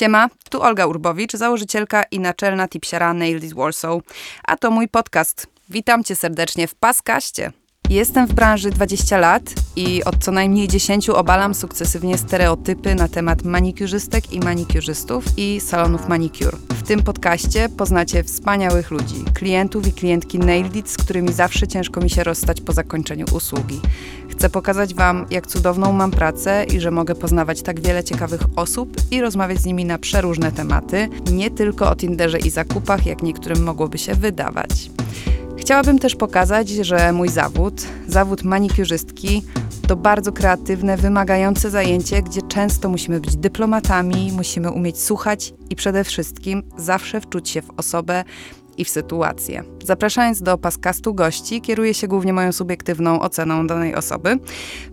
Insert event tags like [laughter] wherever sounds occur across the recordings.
Siema, tu Olga Urbowicz, założycielka i naczelna tipsiara Nail This Warsaw, a to mój podcast. Witam cię serdecznie w Paskaście. Jestem w branży 20 lat i od co najmniej 10 obalam sukcesywnie stereotypy na temat manikurzystek i manikurzystów i salonów manicure. W tym podcaście poznacie wspaniałych ludzi, klientów i klientki Nailed z którymi zawsze ciężko mi się rozstać po zakończeniu usługi. Chcę pokazać Wam, jak cudowną mam pracę i że mogę poznawać tak wiele ciekawych osób i rozmawiać z nimi na przeróżne tematy, nie tylko o Tinderze i zakupach, jak niektórym mogłoby się wydawać. Chciałabym też pokazać, że mój zawód, zawód manikurzystki, to bardzo kreatywne, wymagające zajęcie, gdzie często musimy być dyplomatami, musimy umieć słuchać i przede wszystkim zawsze wczuć się w osobę i w sytuację. Zapraszając do paskastu gości, kieruję się głównie moją subiektywną oceną danej osoby.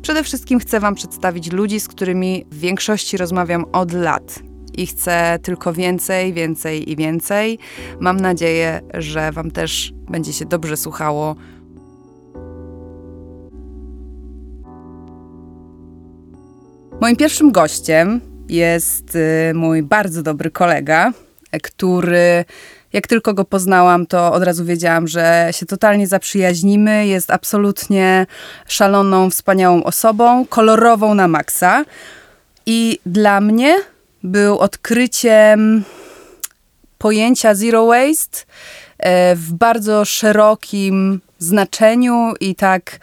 Przede wszystkim chcę Wam przedstawić ludzi, z którymi w większości rozmawiam od lat i chcę tylko więcej, więcej i więcej. Mam nadzieję, że Wam też będzie się dobrze słuchało. Moim pierwszym gościem jest y, mój bardzo dobry kolega, który jak tylko go poznałam, to od razu wiedziałam, że się totalnie zaprzyjaźnimy. Jest absolutnie szaloną, wspaniałą osobą, kolorową na maksa. I dla mnie był odkryciem pojęcia zero waste e, w bardzo szerokim znaczeniu i tak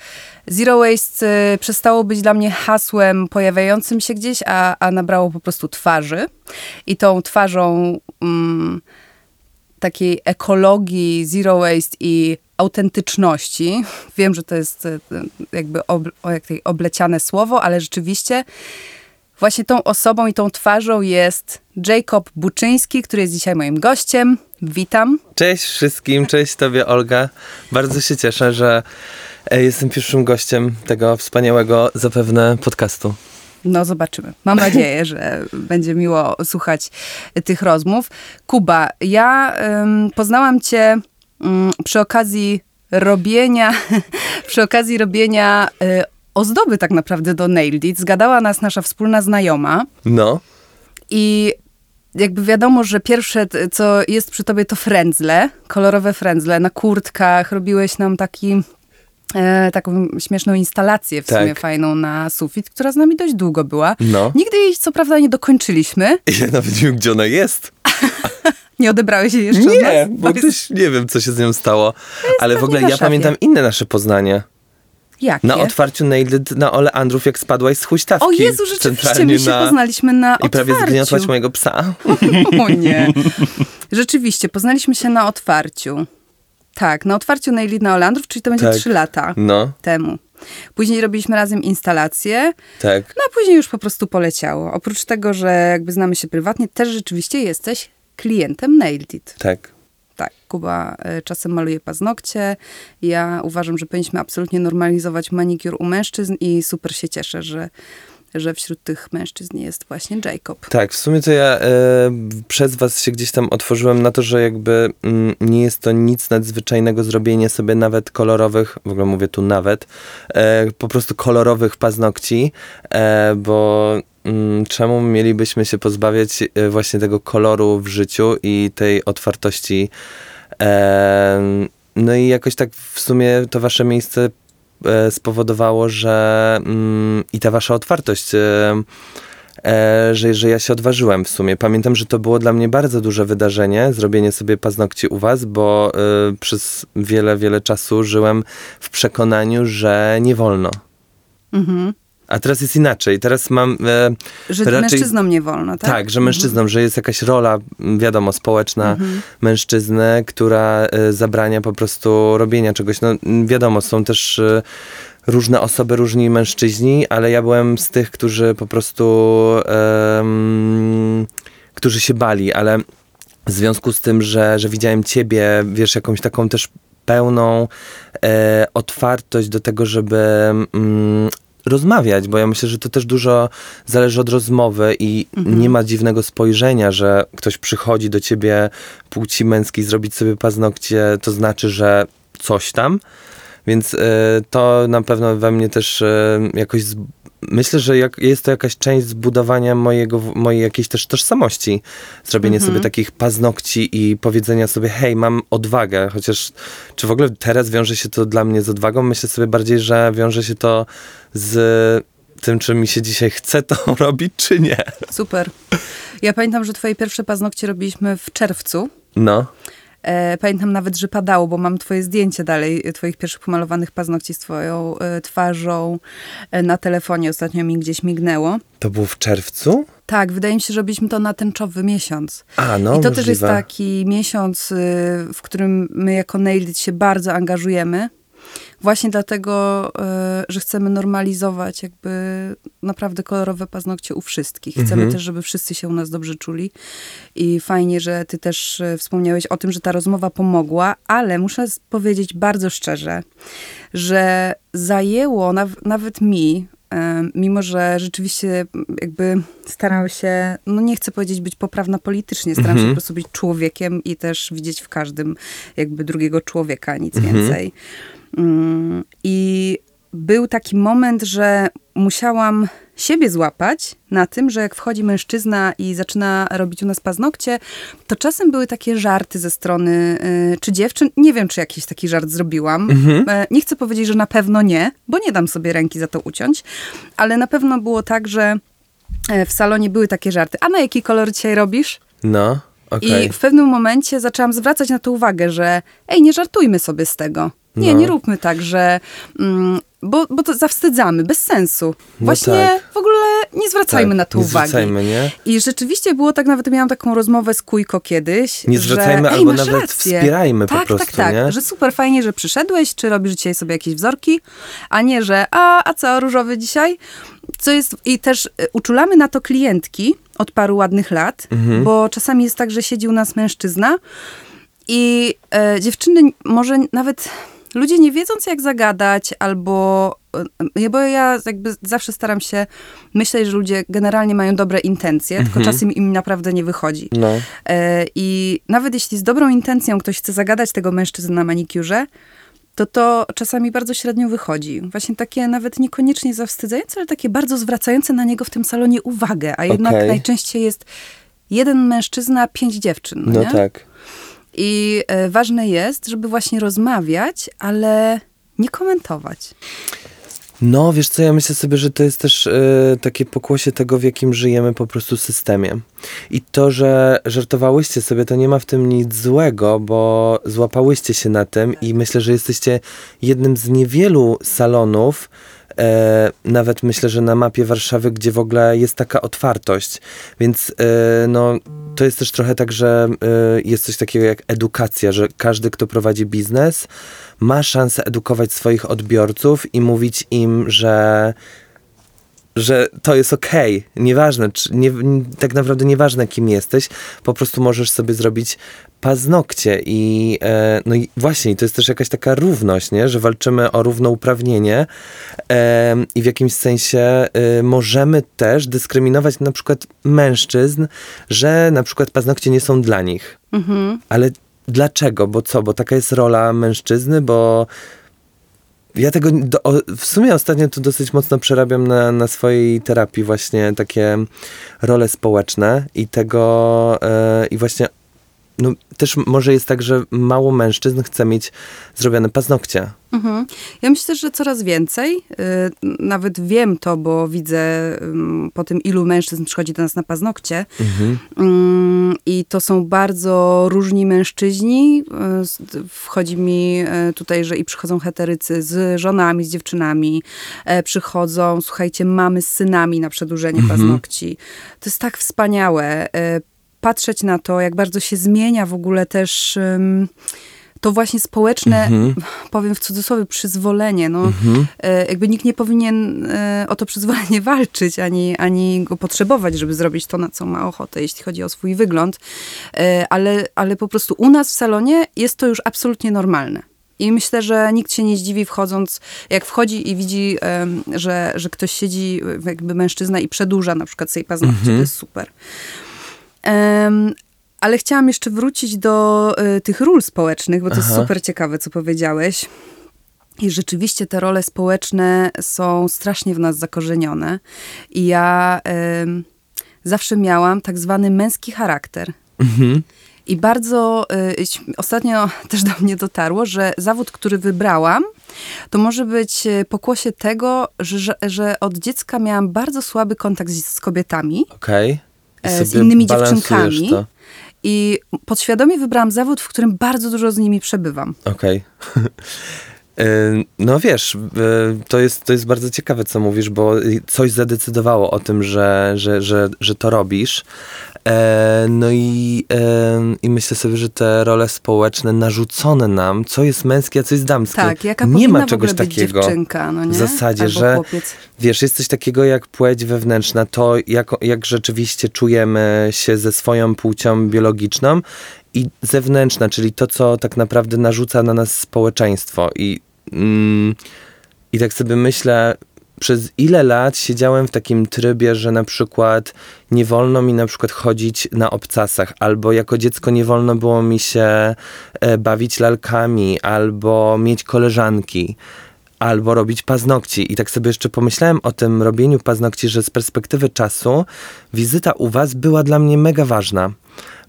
zero waste e, przestało być dla mnie hasłem pojawiającym się gdzieś, a, a nabrało po prostu twarzy. I tą twarzą mm, takiej ekologii, zero waste i autentyczności. Wiem, że to jest e, jakby ob, obleciane słowo, ale rzeczywiście Właśnie tą osobą i tą twarzą jest Jacob Buczyński, który jest dzisiaj moim gościem. Witam. Cześć wszystkim, cześć Tobie Olga. Bardzo się cieszę, że e, jestem pierwszym gościem tego wspaniałego zapewne podcastu. No, zobaczymy. Mam nadzieję, że [laughs] będzie miło słuchać tych rozmów. Kuba, ja ym, poznałam Cię ym, przy okazji robienia, [laughs] przy okazji robienia y, ozdoby tak naprawdę do Nailed It. Zgadała nas nasza wspólna znajoma. No. I jakby wiadomo, że pierwsze, co jest przy tobie, to frędzle, kolorowe frędzle na kurtkach. Robiłeś nam taki e, taką śmieszną instalację w tak. sumie fajną na sufit, która z nami dość długo była. No. Nigdy jej co prawda nie dokończyliśmy. [laughs] Ja nawet nie wiem, gdzie ona jest. [laughs] nie odebrałeś jej jeszcze Nie, bo też nie wiem, co się z nią stało. Ale w ogóle ja pamiętam inne nasze poznanie. Jakie? Na otwarciu Nailed na Ole Andrów, jak spadłaś z huśtawki. O Jezu, rzeczywiście, my się na... poznaliśmy na otwarciu. I prawie zgniotłaś mojego psa. [laughs] o nie. [laughs] Rzeczywiście, poznaliśmy się na otwarciu. Tak, na otwarciu Nailed na Andrów, czyli to będzie tak. 3 lata no. temu. Później robiliśmy razem instalację. Tak. No a później już po prostu poleciało. Oprócz tego, że jakby znamy się prywatnie, też rzeczywiście jesteś klientem Nailed It. Tak. Tak, Kuba e, czasem maluje paznokcie. Ja uważam, że powinniśmy absolutnie normalizować manikur u mężczyzn i super się cieszę, że że wśród tych mężczyzn jest właśnie Jacob. Tak, w sumie to ja e, przez was się gdzieś tam otworzyłem na to, że jakby mm, nie jest to nic nadzwyczajnego zrobienie sobie nawet kolorowych, w ogóle mówię tu nawet, e, po prostu kolorowych paznokci, bo czemu mielibyśmy się pozbawiać e, właśnie tego koloru w życiu i tej otwartości. No i jakoś tak w sumie to wasze miejsce e, spowodowało, że mm, i ta wasza otwartość, e, że, że ja się odważyłem w sumie. Pamiętam, że to było dla mnie bardzo duże wydarzenie, zrobienie sobie paznokci u was, bo przez wiele, wiele czasu żyłem w przekonaniu, że nie wolno. Mhm. A teraz jest inaczej. Teraz mam. E, że raczej, mężczyznom nie wolno, tak? Tak, że mężczyznom, mhm. że jest jakaś rola, wiadomo, społeczna mhm. mężczyzny, która e, zabrania po prostu robienia czegoś. No, wiadomo, są też. E, różne osoby, różni mężczyźni, ale ja byłem z tych, którzy po prostu którzy się bali, ale w związku z tym, że, że widziałem ciebie, wiesz, jakąś taką też pełną e, otwartość do tego, żeby mm, rozmawiać, bo ja myślę, że to też dużo zależy od rozmowy i mhm. nie ma dziwnego spojrzenia, że ktoś przychodzi do ciebie płci męskiej zrobić sobie paznokcie, to znaczy, że coś tam. Więc y, to na pewno we mnie też y, jakoś myślę, że jak, jest to jakaś część zbudowania mojego, mojej jakiejś też tożsamości. Zrobienie Mhm. sobie takich paznokci i powiedzenia sobie, hej, mam odwagę. Chociaż, czy w ogóle teraz wiąże się to dla mnie z odwagą? Myślę sobie bardziej, że wiąże się to z tym, czy mi się dzisiaj chce to [laughs] robić, czy nie. Super. Ja pamiętam, że twoje pierwsze paznokcie robiliśmy w czerwcu. No. E, pamiętam nawet, że padało, bo mam twoje zdjęcie dalej, e, twoich pierwszych pomalowanych paznokci z twoją e, twarzą na telefonie. Ostatnio mi gdzieś mignęło. To było w czerwcu? Tak, wydaje mi się, że robiliśmy to na tęczowy miesiąc. A, no I to możliwe. też jest taki miesiąc, w którym my jako Nailed się bardzo angażujemy. Właśnie dlatego, y, że chcemy normalizować jakby naprawdę kolorowe paznokcie u wszystkich. Chcemy Mhm. też, żeby wszyscy się u nas dobrze czuli. I fajnie, że ty też y, wspomniałeś o tym, że ta rozmowa pomogła, ale muszę powiedzieć bardzo szczerze, że zajęło naw- nawet mi, em, mimo że rzeczywiście jakby staram się, no nie chcę powiedzieć być poprawna politycznie, staram się Mhm. po prostu być człowiekiem i też widzieć w każdym jakby drugiego człowieka, nic Mhm. więcej. Mm, I był taki moment, że musiałam siebie złapać na tym, że jak wchodzi mężczyzna i zaczyna robić u nas paznokcie, to czasem były takie żarty ze strony y, czy dziewczyn. Nie wiem, czy jakiś taki żart zrobiłam. E, nie chcę powiedzieć, że na pewno nie, bo nie dam sobie ręki za to uciąć, ale na pewno było tak, że e, w salonie były takie żarty. A na jaki kolor dzisiaj robisz? No, okej. I w pewnym momencie zaczęłam zwracać na to uwagę, że ej, nie żartujmy sobie z tego. Nie, No. nie róbmy tak, że... Mm, bo, bo to zawstydzamy, bez sensu. No Właśnie tak. w ogóle nie zwracajmy Tak, na to nie uwagi. zwracajmy, nie? I rzeczywiście było tak, nawet miałam taką rozmowę z Kujko kiedyś. Nie że, zwracajmy, albo masz nawet rację. wspierajmy po tak, prostu, Tak, tak, nie? że super fajnie, że przyszedłeś, czy robisz dzisiaj sobie jakieś wzorki, a nie, że a, a co, różowy dzisiaj? Co jest, i też y, uczulamy na to klientki od paru ładnych lat, Mhm. bo czasami jest tak, że siedzi u nas mężczyzna i e, dziewczyny może nawet ludzie nie wiedząc jak zagadać albo e, bo ja jakby zawsze staram się myśleć, że ludzie generalnie mają dobre intencje, tylko czasem im naprawdę nie wychodzi. No. E, I nawet jeśli z dobrą intencją ktoś chce zagadać tego mężczyznę na manikiurze, to to czasami bardzo średnio wychodzi. Właśnie takie nawet niekoniecznie zawstydzające, ale takie bardzo zwracające na niego w tym salonie uwagę. A jednak Okej. najczęściej jest jeden mężczyzna, pięć dziewczyn. No, No tak. I e, ważne jest, żeby właśnie rozmawiać, ale nie komentować. No, wiesz co, ja myślę sobie, że to jest też e, takie pokłosie tego, w jakim żyjemy po prostu systemie. I to, że żartowałyście sobie, to nie ma w tym nic złego, bo złapałyście się na tym i myślę, że jesteście jednym z niewielu salonów, e, nawet myślę, że na mapie Warszawy, gdzie w ogóle jest taka otwartość. Więc e, no, to jest też trochę tak, że e, jest coś takiego jak edukacja, że każdy, kto prowadzi biznes, ma szansę edukować swoich odbiorców i mówić im, że że to jest okej, nieważne, czy, nie, tak naprawdę nieważne kim jesteś, po prostu możesz sobie zrobić paznokcie i e, no i właśnie, to jest też jakaś taka równość, nie? że walczymy o równouprawnienie e, i w jakimś sensie e, możemy też dyskryminować na przykład mężczyzn, że na przykład paznokcie nie są dla nich. Mhm. Ale dlaczego? Bo co? Bo taka jest rola mężczyzny, bo ja tego do, o, w sumie ostatnio to dosyć mocno przerabiam na, na swojej terapii właśnie takie role społeczne i tego e, i właśnie no, też może jest tak, że mało mężczyzn chce mieć zrobione paznokcie. Mhm. Ja myślę, że coraz więcej. y, Nawet wiem to, bo widzę ym, po tym, ilu mężczyzn przychodzi do nas na paznokcie. Mhm. Ym, I to są bardzo różni mężczyźni. Y, Wchodzi mi y, tutaj, że i przychodzą heterycy z żonami, z dziewczynami. Przychodzą, słuchajcie, mamy z synami na przedłużenie paznokci. To jest tak wspaniałe. Patrzeć na to, jak bardzo się zmienia w ogóle też to właśnie społeczne, powiem w cudzysłowie, przyzwolenie. No, e, jakby nikt nie powinien e, o to przyzwolenie [laughs] walczyć, ani, ani go potrzebować, żeby zrobić to, na co ma ochotę, jeśli chodzi o swój wygląd. E, ale, ale po prostu u nas w salonie jest to już absolutnie normalne. I myślę, że nikt się nie zdziwi wchodząc, jak wchodzi i widzi, że, że ktoś siedzi, jakby mężczyzna i przedłuża na przykład sobie paznokcie. To jest super. Ale chciałam jeszcze wrócić do y, tych ról społecznych, bo to jest Aha. super ciekawe, co powiedziałeś. I rzeczywiście te role społeczne są strasznie w nas zakorzenione. I ja ym, zawsze miałam tak zwany męski charakter. Mhm. I bardzo y, ostatnio [laughs] też do mnie dotarło, że zawód, który wybrałam, to może być y, pokłosie tego, że, że, od dziecka miałam bardzo słaby kontakt z, z kobietami, Okej. E, z sobie innymi dziewczynkami. To. I podświadomie wybrałam zawód, w którym bardzo dużo z nimi przebywam. Okej. Y, [laughs] No wiesz, y, to jest, to jest bardzo ciekawe, co mówisz, bo coś zadecydowało o tym, że, że, że, że to robisz. E, No i, e, i myślę sobie, że te role społeczne narzucone nam, co jest męskie, a co jest damskie. Tak, jaka nie ma w czegoś ogóle być takiego. no nie? W zasadzie, Albo że chłopiec. wiesz, jest coś takiego jak płeć wewnętrzna, to jak, jak rzeczywiście czujemy się ze swoją płcią biologiczną i zewnętrzna, czyli to, co tak naprawdę narzuca na nas społeczeństwo. I, mm, i tak sobie myślę, przez ile lat siedziałem w takim trybie, że na przykład nie wolno mi na przykład chodzić na obcasach, albo jako dziecko nie wolno było mi się e, bawić lalkami, albo mieć koleżanki, albo robić paznokci. I tak sobie jeszcze pomyślałem o tym robieniu paznokci, że z perspektywy czasu wizyta u was była dla mnie mega ważna.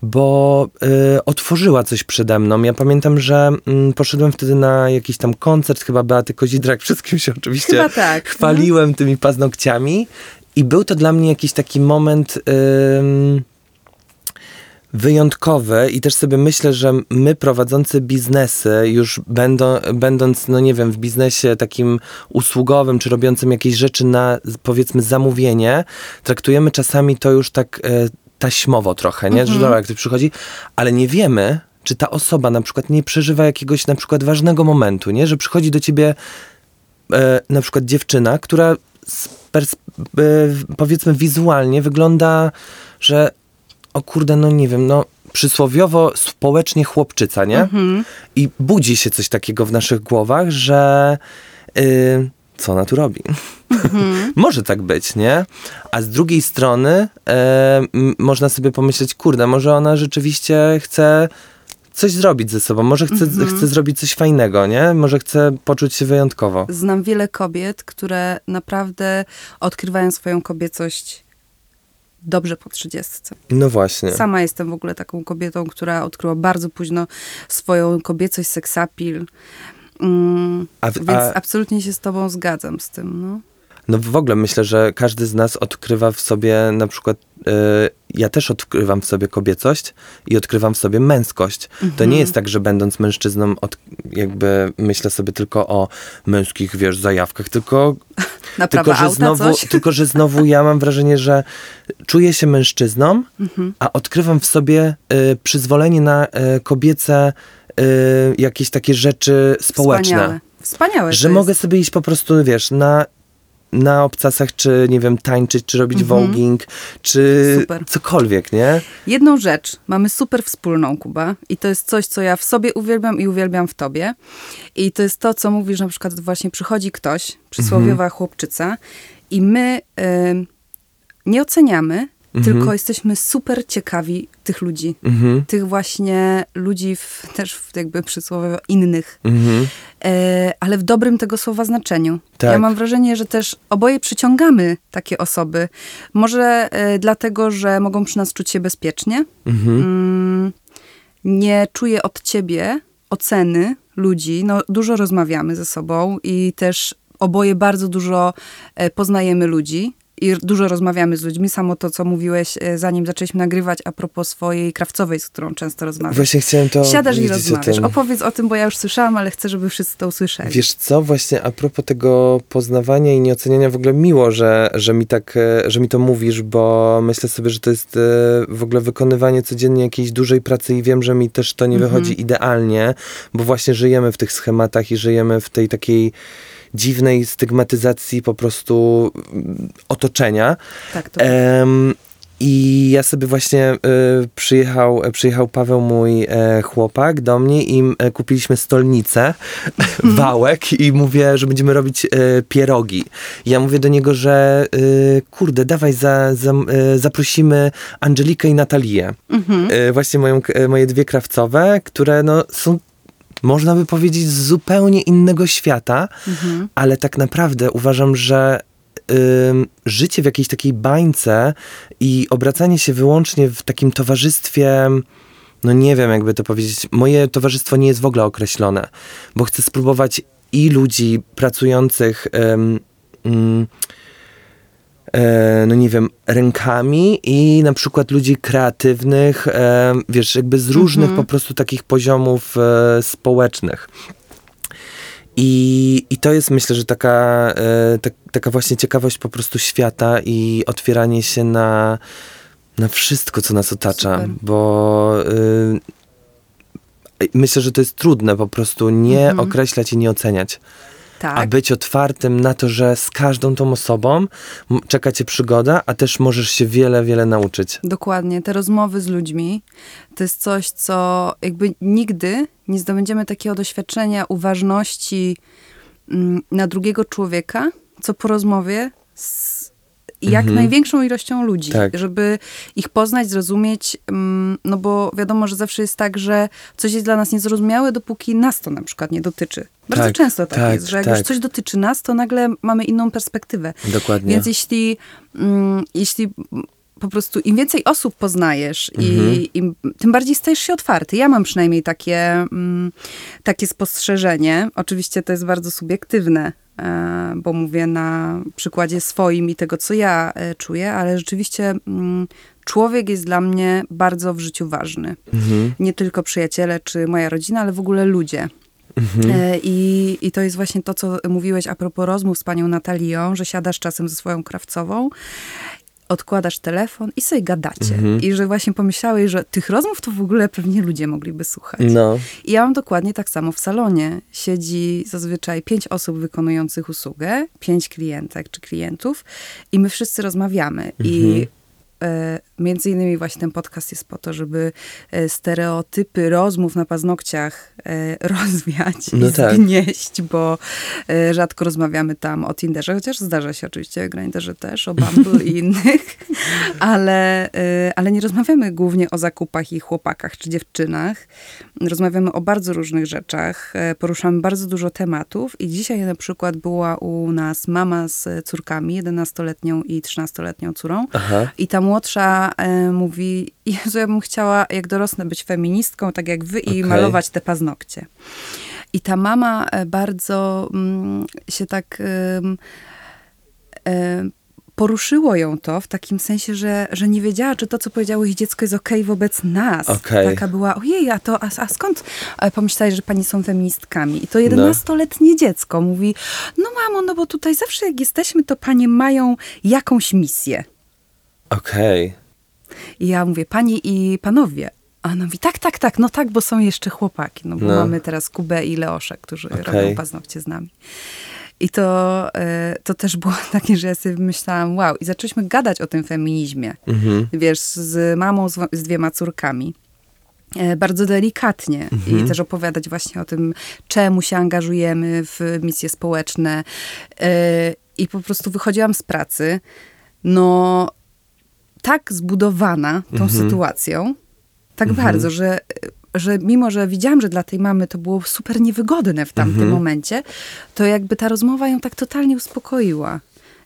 Bo y, otworzyła coś przede mną. Ja pamiętam, że mm, poszedłem wtedy na jakiś tam koncert, chyba Beaty Kozidrak, [laughs] wszystkim się oczywiście Chyba tak. chwaliłem tymi paznokciami i był to dla mnie jakiś taki moment wyjątkowy i też sobie myślę, że my prowadzący biznesy, już będą, będąc, no nie wiem, w biznesie takim usługowym, czy robiącym jakieś rzeczy na, powiedzmy, zamówienie, traktujemy czasami to już tak e, taśmowo trochę, nie? Że dobra, jak ktoś przychodzi, ale nie wiemy, czy ta osoba na przykład nie przeżywa jakiegoś na przykład ważnego momentu, nie? Że przychodzi do ciebie e, na przykład dziewczyna, która pers- e, powiedzmy wizualnie wygląda, że o kurde, no nie wiem, no przysłowiowo społecznie chłopczyca, nie? I budzi się coś takiego w naszych głowach, że y, co ona tu robi? Może tak być, nie? A z drugiej strony e, można sobie pomyśleć, kurde, może ona rzeczywiście chce coś zrobić ze sobą, może chce, chce zrobić coś fajnego, nie? Może chce poczuć się wyjątkowo. Znam wiele kobiet, które naprawdę odkrywają swoją kobiecość dobrze po trzydziestce. No właśnie. Sama jestem w ogóle taką kobietą, która odkryła bardzo późno swoją kobiecość, seksapil. Mm, A więc a- absolutnie się z tobą zgadzam z tym. No. No w ogóle myślę, że każdy z nas odkrywa w sobie na przykład, y, ja też odkrywam w sobie kobiecość i odkrywam w sobie męskość. To Mhm. nie jest tak, że będąc mężczyzną od, jakby myślę sobie tylko o męskich, wiesz, zajawkach, tylko, [laughs] Naprawa tylko, że znowu, coś. tylko, że znowu ja mam wrażenie, że czuję się mężczyzną, Mhm. a odkrywam w sobie y, przyzwolenie na y, kobiece y, jakieś takie rzeczy społeczne Wspaniałe. Wspaniałe że to mogę jest. sobie iść po prostu, wiesz, na, na obcasach, czy nie wiem, tańczyć, czy robić voging, czy Mhm. Super. cokolwiek, nie? Jedną rzecz mamy super wspólną, Kuba, i to jest coś, co ja w sobie uwielbiam i uwielbiam w tobie. I to jest to, co mówisz, na przykład właśnie przychodzi ktoś, przysłowiowa Mhm. chłopczyca, i my ym, nie oceniamy, Mhm. tylko jesteśmy super ciekawi tych ludzi. Mhm, Tych właśnie ludzi w, też w jakby przysłowiowo innych, mhm. e, ale w dobrym tego słowa znaczeniu. Tak. Ja mam wrażenie, że też oboje przyciągamy takie osoby. Może e, dlatego, że mogą przy nas czuć się bezpiecznie. Mhm. Mm, nie czuję od ciebie oceny ludzi. No, dużo rozmawiamy ze sobą i też oboje bardzo dużo e, poznajemy ludzi. I dużo rozmawiamy z ludźmi. Samo to, co mówiłeś, e, zanim zaczęliśmy nagrywać, a propos swojej krawcowej, z którą często rozmawiasz. Właśnie chciałem to Siadasz i o rozmawiasz. tym. Opowiedz o tym, bo ja już słyszałam, ale chcę, żeby wszyscy to usłyszeli. Wiesz co, właśnie a propos tego poznawania i nieoceniania, w ogóle miło, że, że, mi tak, e, że mi to mówisz, bo myślę sobie, że to jest e, w ogóle wykonywanie codziennie jakiejś dużej pracy i wiem, że mi też to nie Mhm. wychodzi idealnie, bo właśnie żyjemy w tych schematach i żyjemy w tej takiej dziwnej stygmatyzacji po prostu mm, otoczenia. tak, to Em, I ja sobie właśnie y, przyjechał, przyjechał Paweł, mój e, chłopak, do mnie i e, kupiliśmy stolnicę, [laughs] wałek i mówię, że będziemy robić e, pierogi. I ja mówię do niego, że y, kurde, dawaj, za, za, zaprosimy Angelikę i Natalię. Mhm. Właśnie moją, moje dwie krawcowe, które no, są można by powiedzieć, z zupełnie innego świata, ale tak naprawdę uważam, że ym, życie w jakiejś takiej bańce i obracanie się wyłącznie w takim towarzystwie, no nie wiem jakby to powiedzieć, moje towarzystwo nie jest w ogóle określone, bo chcę spróbować i ludzi pracujących ym, ym, e, no nie wiem, rękami i na przykład ludzi kreatywnych, e, wiesz, jakby z różnych po prostu takich poziomów e, społecznych. I, I to jest myślę, że taka, e, tak, taka właśnie ciekawość po prostu świata i otwieranie się na, na wszystko, co nas otacza, Super. bo y, myślę, że to jest trudne po prostu nie Mhm. określać i nie oceniać Tak. a być otwartym na to, że z każdą tą osobą czeka cię przygoda, a też możesz się wiele, wiele nauczyć. Dokładnie. Te rozmowy z ludźmi to jest coś, co jakby nigdy nie zdobędziemy takiego doświadczenia uważności mm, na drugiego człowieka, co po rozmowie z jak największą ilością ludzi, Tak. żeby ich poznać, zrozumieć, mm, no bo wiadomo, że zawsze jest tak, że coś jest dla nas niezrozumiałe, dopóki nas to na przykład nie dotyczy. Bardzo Tak, często tak, tak, jest, że jak tak. już coś dotyczy nas, to nagle mamy inną perspektywę. Dokładnie. Więc jeśli, mm, jeśli po prostu im więcej osób poznajesz Mhm. i im, tym bardziej stajesz się otwarty. Ja mam przynajmniej takie, mm, takie spostrzeżenie. Oczywiście to jest bardzo subiektywne, e, bo mówię na przykładzie swoim i tego, co ja e, czuję, ale rzeczywiście mm, człowiek jest dla mnie bardzo w życiu ważny. Mhm. Nie tylko przyjaciele czy moja rodzina, ale w ogóle ludzie. Mhm. E, I, I to jest właśnie to, co mówiłeś a propos rozmów z panią Natalią, że siadasz czasem ze swoją krawcową, odkładasz telefon i sobie gadacie. Mhm. I że właśnie pomyślałeś, że tych rozmów to w ogóle pewnie ludzie mogliby słuchać. No, I ja mam dokładnie tak samo w salonie. Siedzi zazwyczaj pięć osób wykonujących usługę, pięć klientek czy klientów i my wszyscy rozmawiamy. I Mhm. Między innymi właśnie ten podcast jest po to, żeby e, stereotypy rozmów na paznokciach e, [laughs] rozwiać No i tak. zgnieść, bo e, rzadko rozmawiamy tam o Tinderze, chociaż zdarza się oczywiście o Grindrze też, o Bumble i [laughs] innych, ale, ale nie rozmawiamy głównie o zakupach i chłopakach czy dziewczynach. Rozmawiamy o bardzo różnych rzeczach, poruszamy bardzo dużo tematów i dzisiaj na przykład była u nas mama z córkami, 11-letnią i 13-letnią córą aha. i ta młodsza e, mówi, Jezu, ja bym chciała jak dorosnę być feministką, tak jak wy i malować te paznokcie. I ta mama e, bardzo mm, się tak... em, em, poruszyło ją to w takim sensie, że, że nie wiedziała, czy to, co powiedziało jej dziecko, jest okej wobec nas. Okej. Taka była, ojej, a to, a, a skąd e, pomyślałeś, że pani są feministkami? I to 11-letnie dziecko mówi, no mamo, no bo tutaj zawsze jak jesteśmy, to panie mają jakąś misję. Okej. I ja mówię, panie i panowie. A ona mówi, tak, tak, tak, no tak, bo są jeszcze chłopaki. No bo No. mamy teraz Kubę i Leosze, którzy Okej. robią paznokcie z nami. I to, e, to też było [laughs] takie, że ja sobie myślałam, wow. I zaczęliśmy gadać o tym feminizmie. Mhm. Wiesz, z mamą, z, z dwiema córkami. E, Bardzo delikatnie Mhm. i też opowiadać właśnie o tym, czemu się angażujemy w misje społeczne. E, I po prostu wychodziłam z pracy, no tak zbudowana tą Mhm. sytuacją, tak bardzo, że, że mimo, że widziałam, że dla tej mamy to było super niewygodne w tamtym Mhm. momencie, to jakby ta rozmowa ją tak totalnie uspokoiła.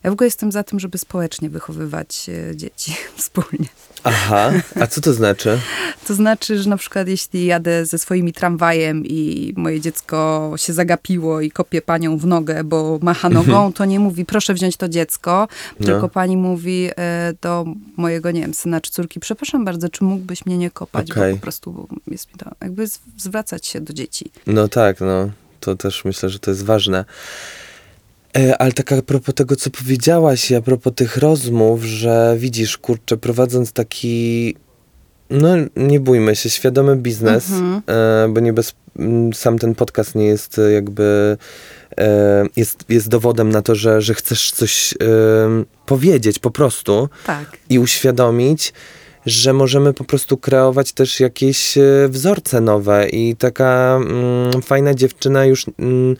Ja w ogóle jestem za tym, żeby społecznie wychowywać e, dzieci [laughs] wspólnie. Aha, a co to znaczy? [laughs] To znaczy, że na przykład jeśli jadę ze swoimi tramwajem i moje dziecko się zagapiło i kopie panią w nogę, bo macha nogą, to nie mówi proszę wziąć to dziecko, No. tylko pani mówi e, do mojego, nie wiem, syna czy córki, przepraszam bardzo, czy mógłbyś mnie nie kopać, Okej. bo po prostu jest mi to, jakby zwracać się do dzieci. No tak, no. To też myślę, że to jest ważne. E, ale tak a propos tego, co powiedziałaś i a propos tych rozmów, że widzisz, kurczę, prowadząc taki, no nie bójmy się, świadomy biznes, Mhm. e, bo nie bez, sam ten podcast nie jest e, jakby, jest, jest dowodem na to, że, że chcesz coś powiedzieć po prostu Tak. i uświadomić, że możemy po prostu kreować też jakieś wzorce nowe i taka mm, fajna dziewczyna już mm,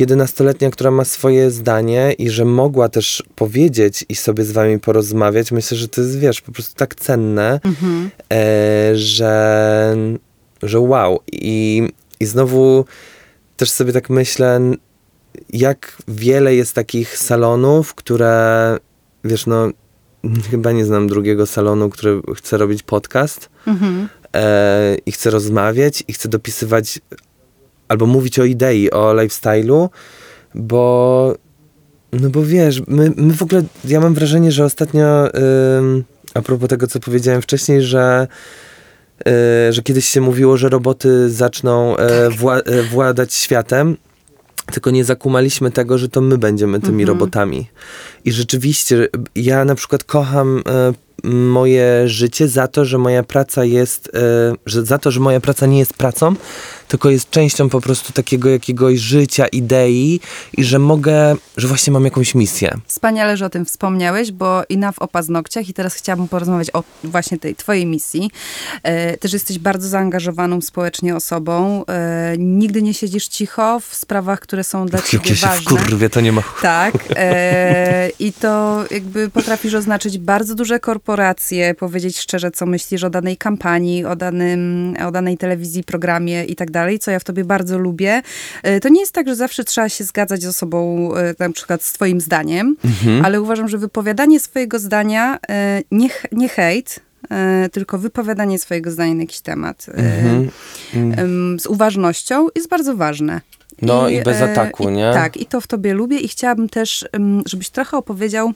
11-letnia, która ma swoje zdanie i że mogła też powiedzieć i sobie z wami porozmawiać, myślę, że to jest, wiesz, po prostu tak cenne, Mhm. e, że, że wow. I I znowu też sobie tak myślę, jak wiele jest takich salonów, które, wiesz, no, chyba nie znam drugiego salonu, który chce robić podcast Mhm. e, i chce rozmawiać i chce dopisywać albo mówić o idei, o lifestyle'u, bo no bo wiesz, my, my w ogóle, ja mam wrażenie, że ostatnio ym, a propos tego, co powiedziałem wcześniej, że y, że kiedyś się mówiło, że roboty zaczną e, wła- e, władać światem, tylko nie zakumaliśmy tego, że to my będziemy tymi robotami. I rzeczywiście, ja na przykład kocham e, moje życie za to, że moja praca jest, e, że za to, że moja praca nie jest pracą, tylko jest częścią po prostu takiego jakiegoś życia, idei i że mogę, że właśnie mam jakąś misję. Wspaniale, że o tym wspomniałeś, bo i na w o paznokciach i teraz chciałabym porozmawiać o właśnie tej twojej misji. E, też jesteś bardzo zaangażowaną społecznie osobą. E, nigdy nie siedzisz cicho w sprawach, które są dla ciebie Jak ja ważne. wkurwię, to nie ma... Tak. E, I to jakby potrafisz oznaczyć bardzo duże korporacje, powiedzieć szczerze, co myślisz o danej kampanii, o, danym, o danej telewizji, programie i tak dalej, co ja w tobie bardzo lubię. E, to nie jest tak, że zawsze trzeba się zgadzać z osobą, e, na przykład z twoim zdaniem, ale uważam, że wypowiadanie swojego zdania, e, nie, nie hejt, tylko wypowiadanie swojego zdania na jakiś temat Mhm. z uważnością jest bardzo ważne. No i bez e, ataku, i, nie? Tak, i to w tobie lubię i chciałabym też, żebyś trochę opowiedział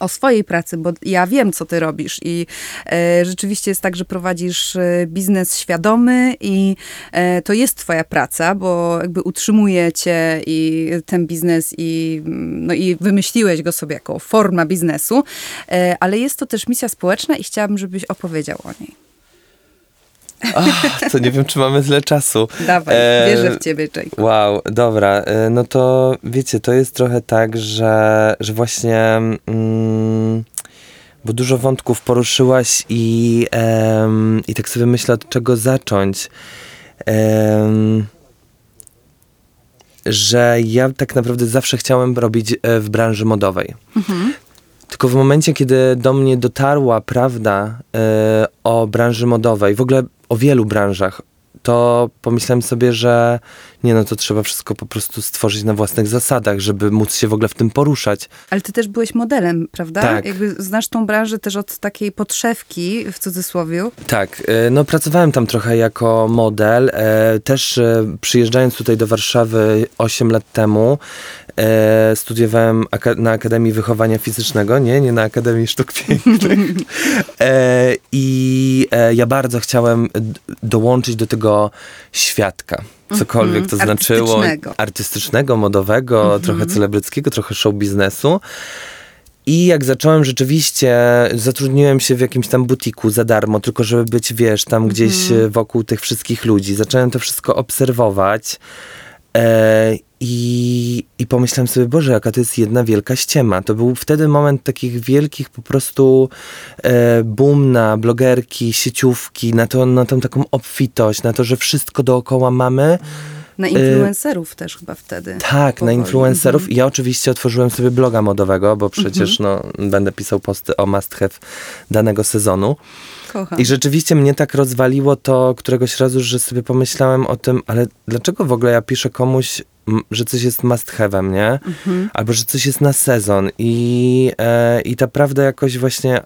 o swojej pracy, bo ja wiem, co ty robisz i e, rzeczywiście jest tak, że prowadzisz e, biznes świadomy i e, to jest twoja praca, bo jakby utrzymuje cię i ten biznes i, mm, no i wymyśliłeś go sobie jako forma biznesu, e, ale jest to też misja społeczna i chciałabym, żebyś opowiedział o niej. Ach, [laughs] to nie wiem, czy mamy tyle czasu. Dawaj, E, wierzę w ciebie, Jake. Wow, dobra. e, No to wiecie, to jest trochę tak, że, że właśnie. Mm, bo dużo wątków poruszyłaś i, i tak sobie myślę, od czego zacząć. Że ja tak naprawdę zawsze chciałem robić e, w branży modowej. Tylko w momencie, kiedy do mnie dotarła prawda e, o branży modowej, w ogóle o wielu branżach, to pomyślałem sobie, że nie no, to trzeba wszystko po prostu stworzyć na własnych zasadach, żeby móc się w ogóle w tym poruszać. Ale ty też byłeś modelem, prawda? Tak. Jakby znasz tą branżę też od takiej podszewki, w cudzysłowie. Tak, e, no pracowałem tam trochę jako model. e, Też przyjeżdżając tutaj do Warszawy 8 lat temu, e, studiowałem aka- na Akademii Wychowania Fizycznego, nie, nie na Akademii Sztuk Pięknych. E, I e, ja bardzo chciałem dołączyć do tego świadka. Cokolwiek to znaczyło. artystycznego. Artystycznego, modowego, trochę celebryckiego, trochę show biznesu. I jak zacząłem rzeczywiście, zatrudniłem się w jakimś tam butiku za darmo, tylko żeby być, wiesz, tam gdzieś e, wokół tych wszystkich ludzi. Zacząłem to wszystko obserwować e, i, i pomyślałem sobie, Boże, jaka to jest jedna wielka ściema. To był wtedy moment takich wielkich po prostu e, boom na blogerki, sieciówki, na, to, na tą taką obfitość, na to, że wszystko dookoła mamy. Na influencerów też chyba wtedy. Tak, na powoli. influencerów. I ja oczywiście otworzyłem sobie bloga modowego, bo przecież no, będę pisał posty o must have danego sezonu. Kocham. I rzeczywiście mnie tak rozwaliło to któregoś razu, że sobie pomyślałem o tym, ale dlaczego w ogóle ja piszę komuś, że coś jest must have'em, nie? Albo że coś jest na sezon. I, e, i ta prawda jakoś właśnie...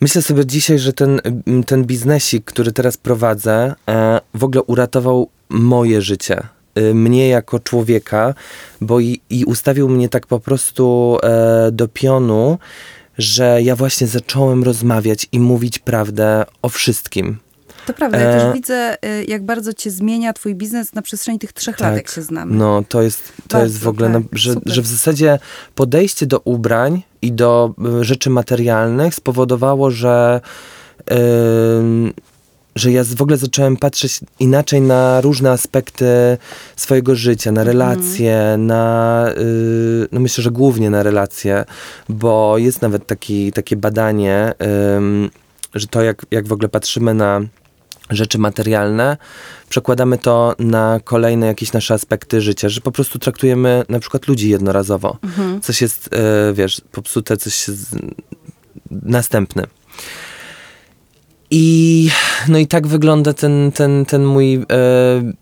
Myślę sobie dzisiaj, że ten, m, ten biznesik, który teraz prowadzę, e, w ogóle uratował moje życie. Y, Mnie jako człowieka, bo i, i ustawił mnie tak po prostu e, do pionu, że ja właśnie zacząłem rozmawiać i mówić prawdę o wszystkim. To prawda, ja e, też widzę, y, jak bardzo cię zmienia twój biznes na przestrzeni tych trzech lat, jak się znamy. No, to jest, to Bardzo, jest w ogóle, tak, że, super. że w zasadzie podejście do ubrań i do y, rzeczy materialnych spowodowało, że, ym, że ja w ogóle zacząłem patrzeć inaczej na różne aspekty swojego życia, na relacje, na, y, no myślę, że głównie na relacje, bo jest nawet taki, takie badanie, ym, że to jak, jak w ogóle patrzymy na rzeczy materialne, przekładamy to na kolejne jakieś nasze aspekty życia, że po prostu traktujemy na przykład ludzi jednorazowo. Coś jest, e, wiesz, popsute, coś z... następne. I no i tak wygląda ten, ten, ten mój e,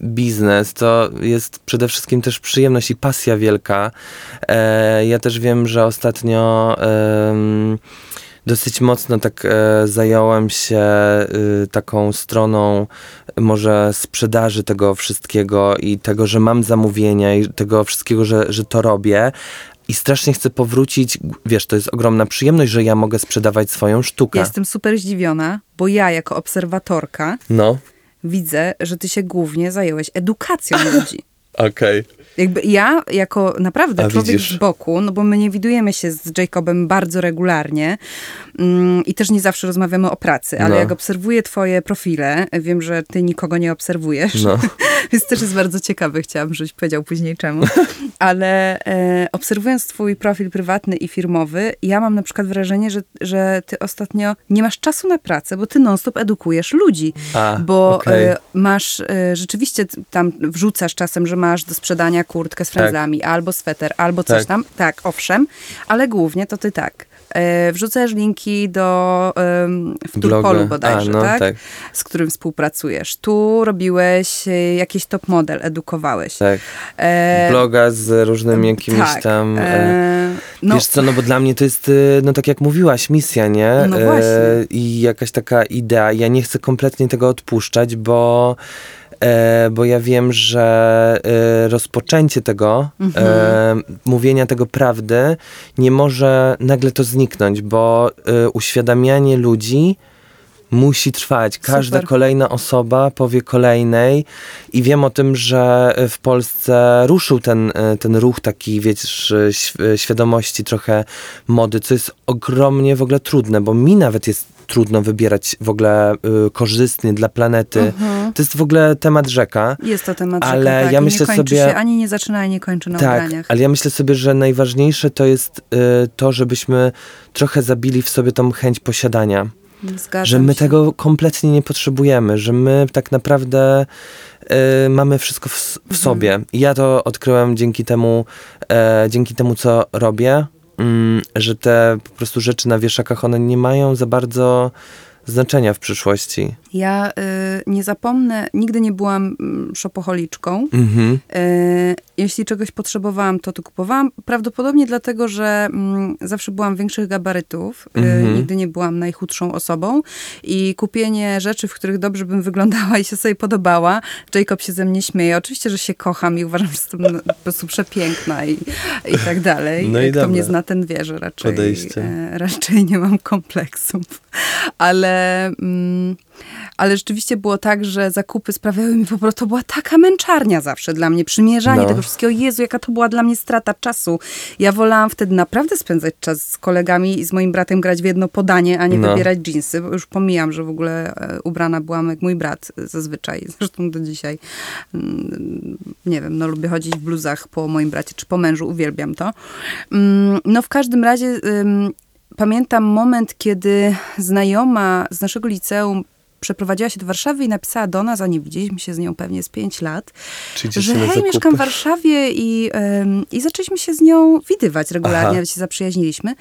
biznes. To jest przede wszystkim też przyjemność i pasja wielka. E, ja też wiem, że ostatnio e, dosyć mocno tak e, zająłem się y, taką stroną może sprzedaży tego wszystkiego i tego, że mam zamówienia i tego wszystkiego, że, że to robię. I strasznie chcę powrócić, wiesz, to jest ogromna przyjemność, że ja mogę sprzedawać swoją sztukę. Ja jestem super zdziwiona, bo ja jako obserwatorka no. widzę, że ty się głównie zajęłeś edukacją ludzi. [laughs] Okej. Okay. Jakby ja, jako naprawdę A człowiek widzisz. z boku, no bo my nie widujemy się z Jacobem bardzo regularnie mm, i też nie zawsze rozmawiamy o pracy, ale no. jak obserwuję twoje profile, wiem, że ty nikogo nie obserwujesz, no. [laughs] [laughs] więc też jest bardzo ciekawy, chciałam, żebyś powiedział później czemu, [laughs] ale e, obserwując twój profil prywatny i firmowy, ja mam na przykład wrażenie, że, że ty ostatnio nie masz czasu na pracę, bo ty non-stop edukujesz ludzi, A, bo okay. e, masz, e, rzeczywiście tam wrzucasz czasem, że masz do sprzedania kurtkę z frędzlami, tak. albo sweter, albo coś tak. tam. Tak, owszem, ale głównie to ty tak. E, wrzucasz linki do w Turpolu bodajże, A, no, tak? tak? Z którym współpracujesz. Tu robiłeś e, jakiś top model, edukowałeś. Tak. E, Bloga z różnymi jakimiś tak. tam... E, no. Wiesz co, no bo dla mnie to jest, no tak jak mówiłaś, misja, nie? No właśnie. I jakaś taka idea. Ja nie chcę kompletnie tego odpuszczać, bo bo ja wiem, że e, rozpoczęcie tego, mhm. e, mówienia tego prawdy, nie może nagle to zniknąć, bo e, uświadamianie ludzi musi trwać. Każda Super. kolejna osoba powie kolejnej i wiem o tym, że w Polsce ruszył ten, e, ten ruch taki, wiesz, świadomości trochę mody, co jest ogromnie w ogóle trudne, bo mi nawet jest trudno wybierać w ogóle y, korzystny dla planety. Mhm. To jest w ogóle temat rzeka. Jest to temat ale rzeka, tak. ja myślę nie sobie się, ani nie zaczyna, ani nie kończy na tak, ubraniach. ale ja myślę sobie, że najważniejsze to jest y, to, żebyśmy trochę zabili w sobie tą chęć posiadania. Zgadzam że my się. tego kompletnie nie potrzebujemy, że my tak naprawdę y, mamy wszystko w, w mhm. sobie. I ja to odkryłem dzięki temu, e, dzięki temu, co robię. Mm, że te po prostu rzeczy na wieszakach, one nie mają za bardzo znaczenia w przyszłości. Ja y, nie zapomnę, nigdy nie byłam mm, szopocholiczką. Mhm. Y, jeśli czegoś potrzebowałam, to to kupowałam. Prawdopodobnie dlatego, że y, zawsze byłam większych gabarytów. Y, mhm. Nigdy nie byłam najchudszą osobą. I kupienie rzeczy, w których dobrze bym wyglądała i się sobie podobała. Jacob się ze mnie śmieje. Oczywiście, że się kocham i uważam, że jestem po prostu przepiękna i, i tak dalej. No i Kto mnie zna, ten wie, że raczej, e, raczej nie mam kompleksów. Ale... Mm, ale rzeczywiście było tak, że zakupy sprawiały mi po prostu, to była taka męczarnia zawsze dla mnie, przymierzanie no. tego wszystkiego. Jezu, jaka to była dla mnie strata czasu. Ja wolałam wtedy naprawdę spędzać czas z kolegami i z moim bratem grać w jedno podanie, a nie no. wybierać dżinsy, już pomijam, że w ogóle e, ubrana byłam jak mój brat zazwyczaj, [laughs] zresztą do dzisiaj. Mm, nie wiem, no lubię chodzić w bluzach po moim bracie, czy po mężu, uwielbiam to. Mm, no w każdym razie pamiętam moment, kiedy znajoma z naszego liceum przeprowadziła się do Warszawy i napisała do nas, a nie widzieliśmy się z nią pewnie z pięć lat, że hej, mieszkam w Warszawie i, um, i zaczęliśmy się z nią widywać regularnie, ale się zaprzyjaźniliśmy.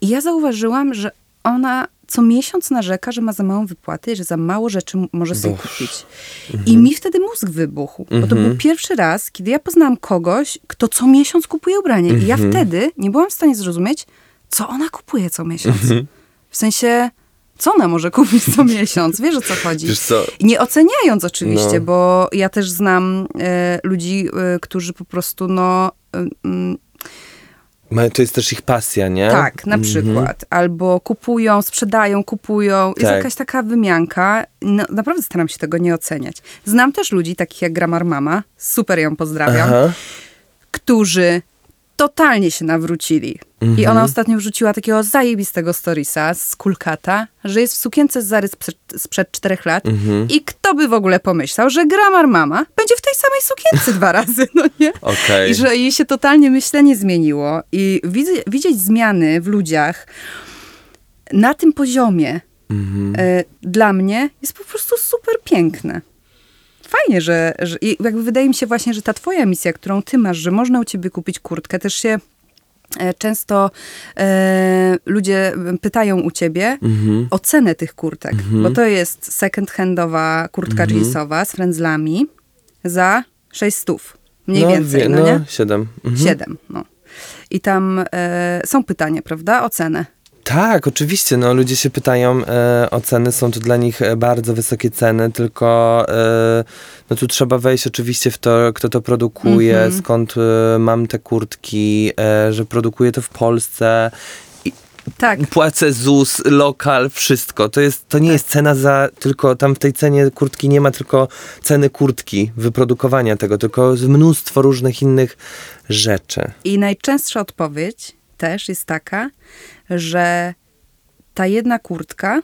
I ja zauważyłam, że ona co miesiąc narzeka, że ma za małą wypłatę i że za mało rzeczy może sobie Boż. kupić. Mhm. I mi wtedy mózg wybuchł, mhm. bo to był mhm. pierwszy raz, kiedy ja poznałam kogoś, kto co miesiąc kupuje ubranie. Mhm. I ja mhm. wtedy nie byłam w stanie zrozumieć, co ona kupuje co miesiąc. Mhm. W sensie co ona może kupić co miesiąc? Wiesz o co chodzi? Co? Nie oceniając oczywiście, no. bo ja też znam e, ludzi, e, którzy po prostu no... E, to jest też ich pasja, nie? Tak, na mhm. przykład. Albo kupują, sprzedają, kupują. Jest tak. jakaś taka wymianka. No, naprawdę staram się tego nie oceniać. Znam też ludzi, takich jak Gramar Mama, super ją pozdrawiam, Aha. którzy totalnie się nawrócili. I ona mhm. ostatnio wrzuciła takiego zajebistego storiesa z Kulkata, że jest w sukience z Zary sprzed, czterech lat mhm. i kto by w ogóle pomyślał, że Gramar Mama będzie w tej samej sukience dwa [laughs] razy, no nie? Okay. I że jej się totalnie myślenie zmieniło. I widzieć, widzieć zmiany w ludziach na tym poziomie y, dla mnie jest po prostu super piękne fajnie, że, że jakby wydaje mi się właśnie, że ta twoja misja, którą ty masz, że można u ciebie kupić kurtkę, też się E, Często e, ludzie pytają u ciebie Mhm. o cenę tych kurtek, bo to jest second-handowa kurtka Mhm. jeansowa z frędzlami za 6 stów. Mniej no, więcej, wie- no, nie? Siedem. Mhm. Siedem, no. I tam e, są pytania, prawda, o cenę. Tak, oczywiście. No, ludzie się pytają e, o ceny, są to dla nich e, bardzo wysokie ceny, tylko e, no, tu trzeba wejść oczywiście w to, kto to produkuje, Mhm. skąd e, mam te kurtki, e, że produkuje to w Polsce. Tak, Płacę ZUS, lokal, wszystko. To, jest, to nie Tak. jest cena za, tylko tam w tej cenie kurtki nie ma tylko ceny kurtki, wyprodukowania tego, tylko mnóstwo różnych innych rzeczy. I najczęstsza odpowiedź też jest taka, że ta jedna kurtka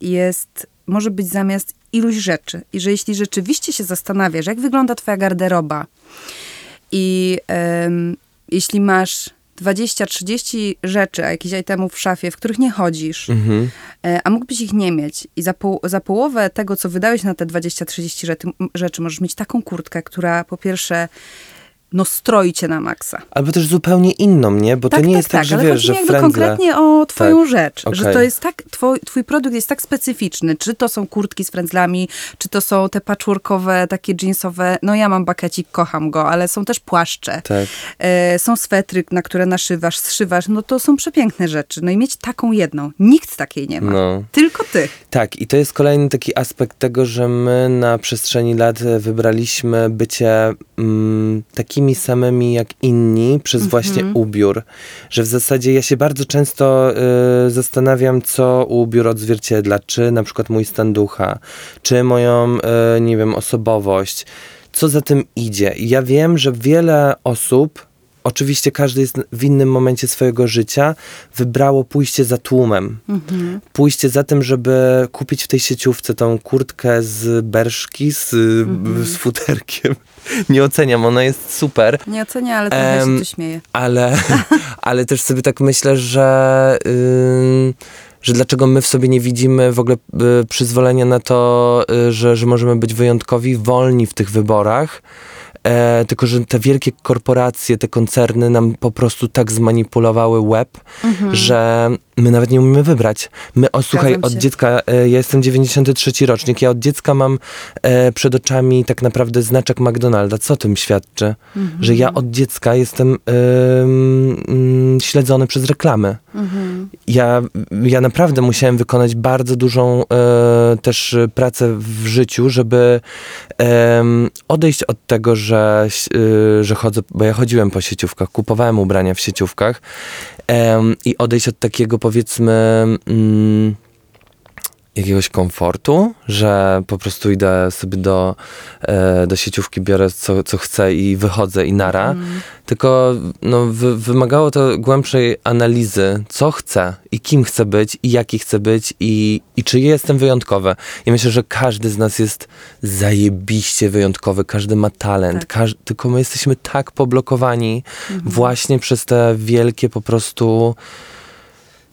jest, może być zamiast iluś rzeczy. I że jeśli rzeczywiście się zastanawiasz, jak wygląda twoja garderoba i jeśli masz 20-30 rzeczy, a jakichś itemów w szafie, w których nie chodzisz, Mhm. e, a mógłbyś ich nie mieć i za, poł- za połowę tego, co wydałeś na te 20-30 rzeczy, rzeczy, możesz mieć taką kurtkę, która po pierwsze no stroi cię na maksa. Albo też zupełnie inną, nie? Bo to nie jest tak, że ale wiesz, że frędzle... konkretnie o twoją Tak, rzecz, że okej. to jest tak, twoj, twój produkt jest tak specyficzny, czy to są kurtki z frędzlami, czy to są te patchworkowe, takie jeansowe, no ja mam bakecik, kocham go, ale są też płaszcze, Tak. e, są swetry, na które naszywasz, zszywasz, no to są przepiękne rzeczy, no i mieć taką jedną, nikt takiej nie ma, No. tylko ty. Tak, i to jest kolejny taki aspekt tego, że my na przestrzeni lat wybraliśmy bycie mm, takimi samymi jak inni przez właśnie ubiór. Że w zasadzie ja się bardzo często y, zastanawiam, co ubiór odzwierciedla. Czy na przykład mój stan ducha, czy moją, y, nie wiem, osobowość. Co za tym idzie. Ja wiem, że wiele osób Oczywiście każdy jest w innym momencie swojego życia, wybrało pójście za tłumem. Pójście za tym, żeby kupić w tej sieciówce tą kurtkę z berszki, z, z futerkiem. [laughs] Nie oceniam, ona jest super, Nie ocenię, ale trochę Em, się tu śmieję. ale, [laughs] ale też sobie tak myślę, że, ym, że dlaczego my w sobie nie widzimy w ogóle y, przyzwolenia na to, y, że, że możemy być wyjątkowi, wolni w tych wyborach. E, tylko, że te wielkie korporacje, te koncerny nam po prostu tak zmanipulowały web, że my nawet nie umiemy wybrać. My, o słuchaj, od dziecka, e, ja jestem 93 rocznik, ja od dziecka mam e, przed oczami tak naprawdę znaczek McDonalda. Co tym świadczy? Mhm. Że ja od dziecka jestem ym, śledzony przez reklamy. Mhm. Ja, ja naprawdę musiałem wykonać bardzo dużą e, też e, pracę w życiu, żeby odejść od tego, że, y, że chodzę, bo ja chodziłem po sieciówkach, kupowałem ubrania w sieciówkach i odejść od takiego powiedzmy mm, jakiegoś komfortu, że po prostu idę sobie do, e, do sieciówki, biorę co, co chcę i wychodzę i nara. Tylko no, wy, wymagało to głębszej analizy, co chcę i kim chcę być i jaki chcę być i, i czy jestem wyjątkowy. I myślę, że każdy z nas jest zajebiście wyjątkowy, każdy ma talent, Tak. każ- tylko my jesteśmy tak poblokowani właśnie przez te wielkie po prostu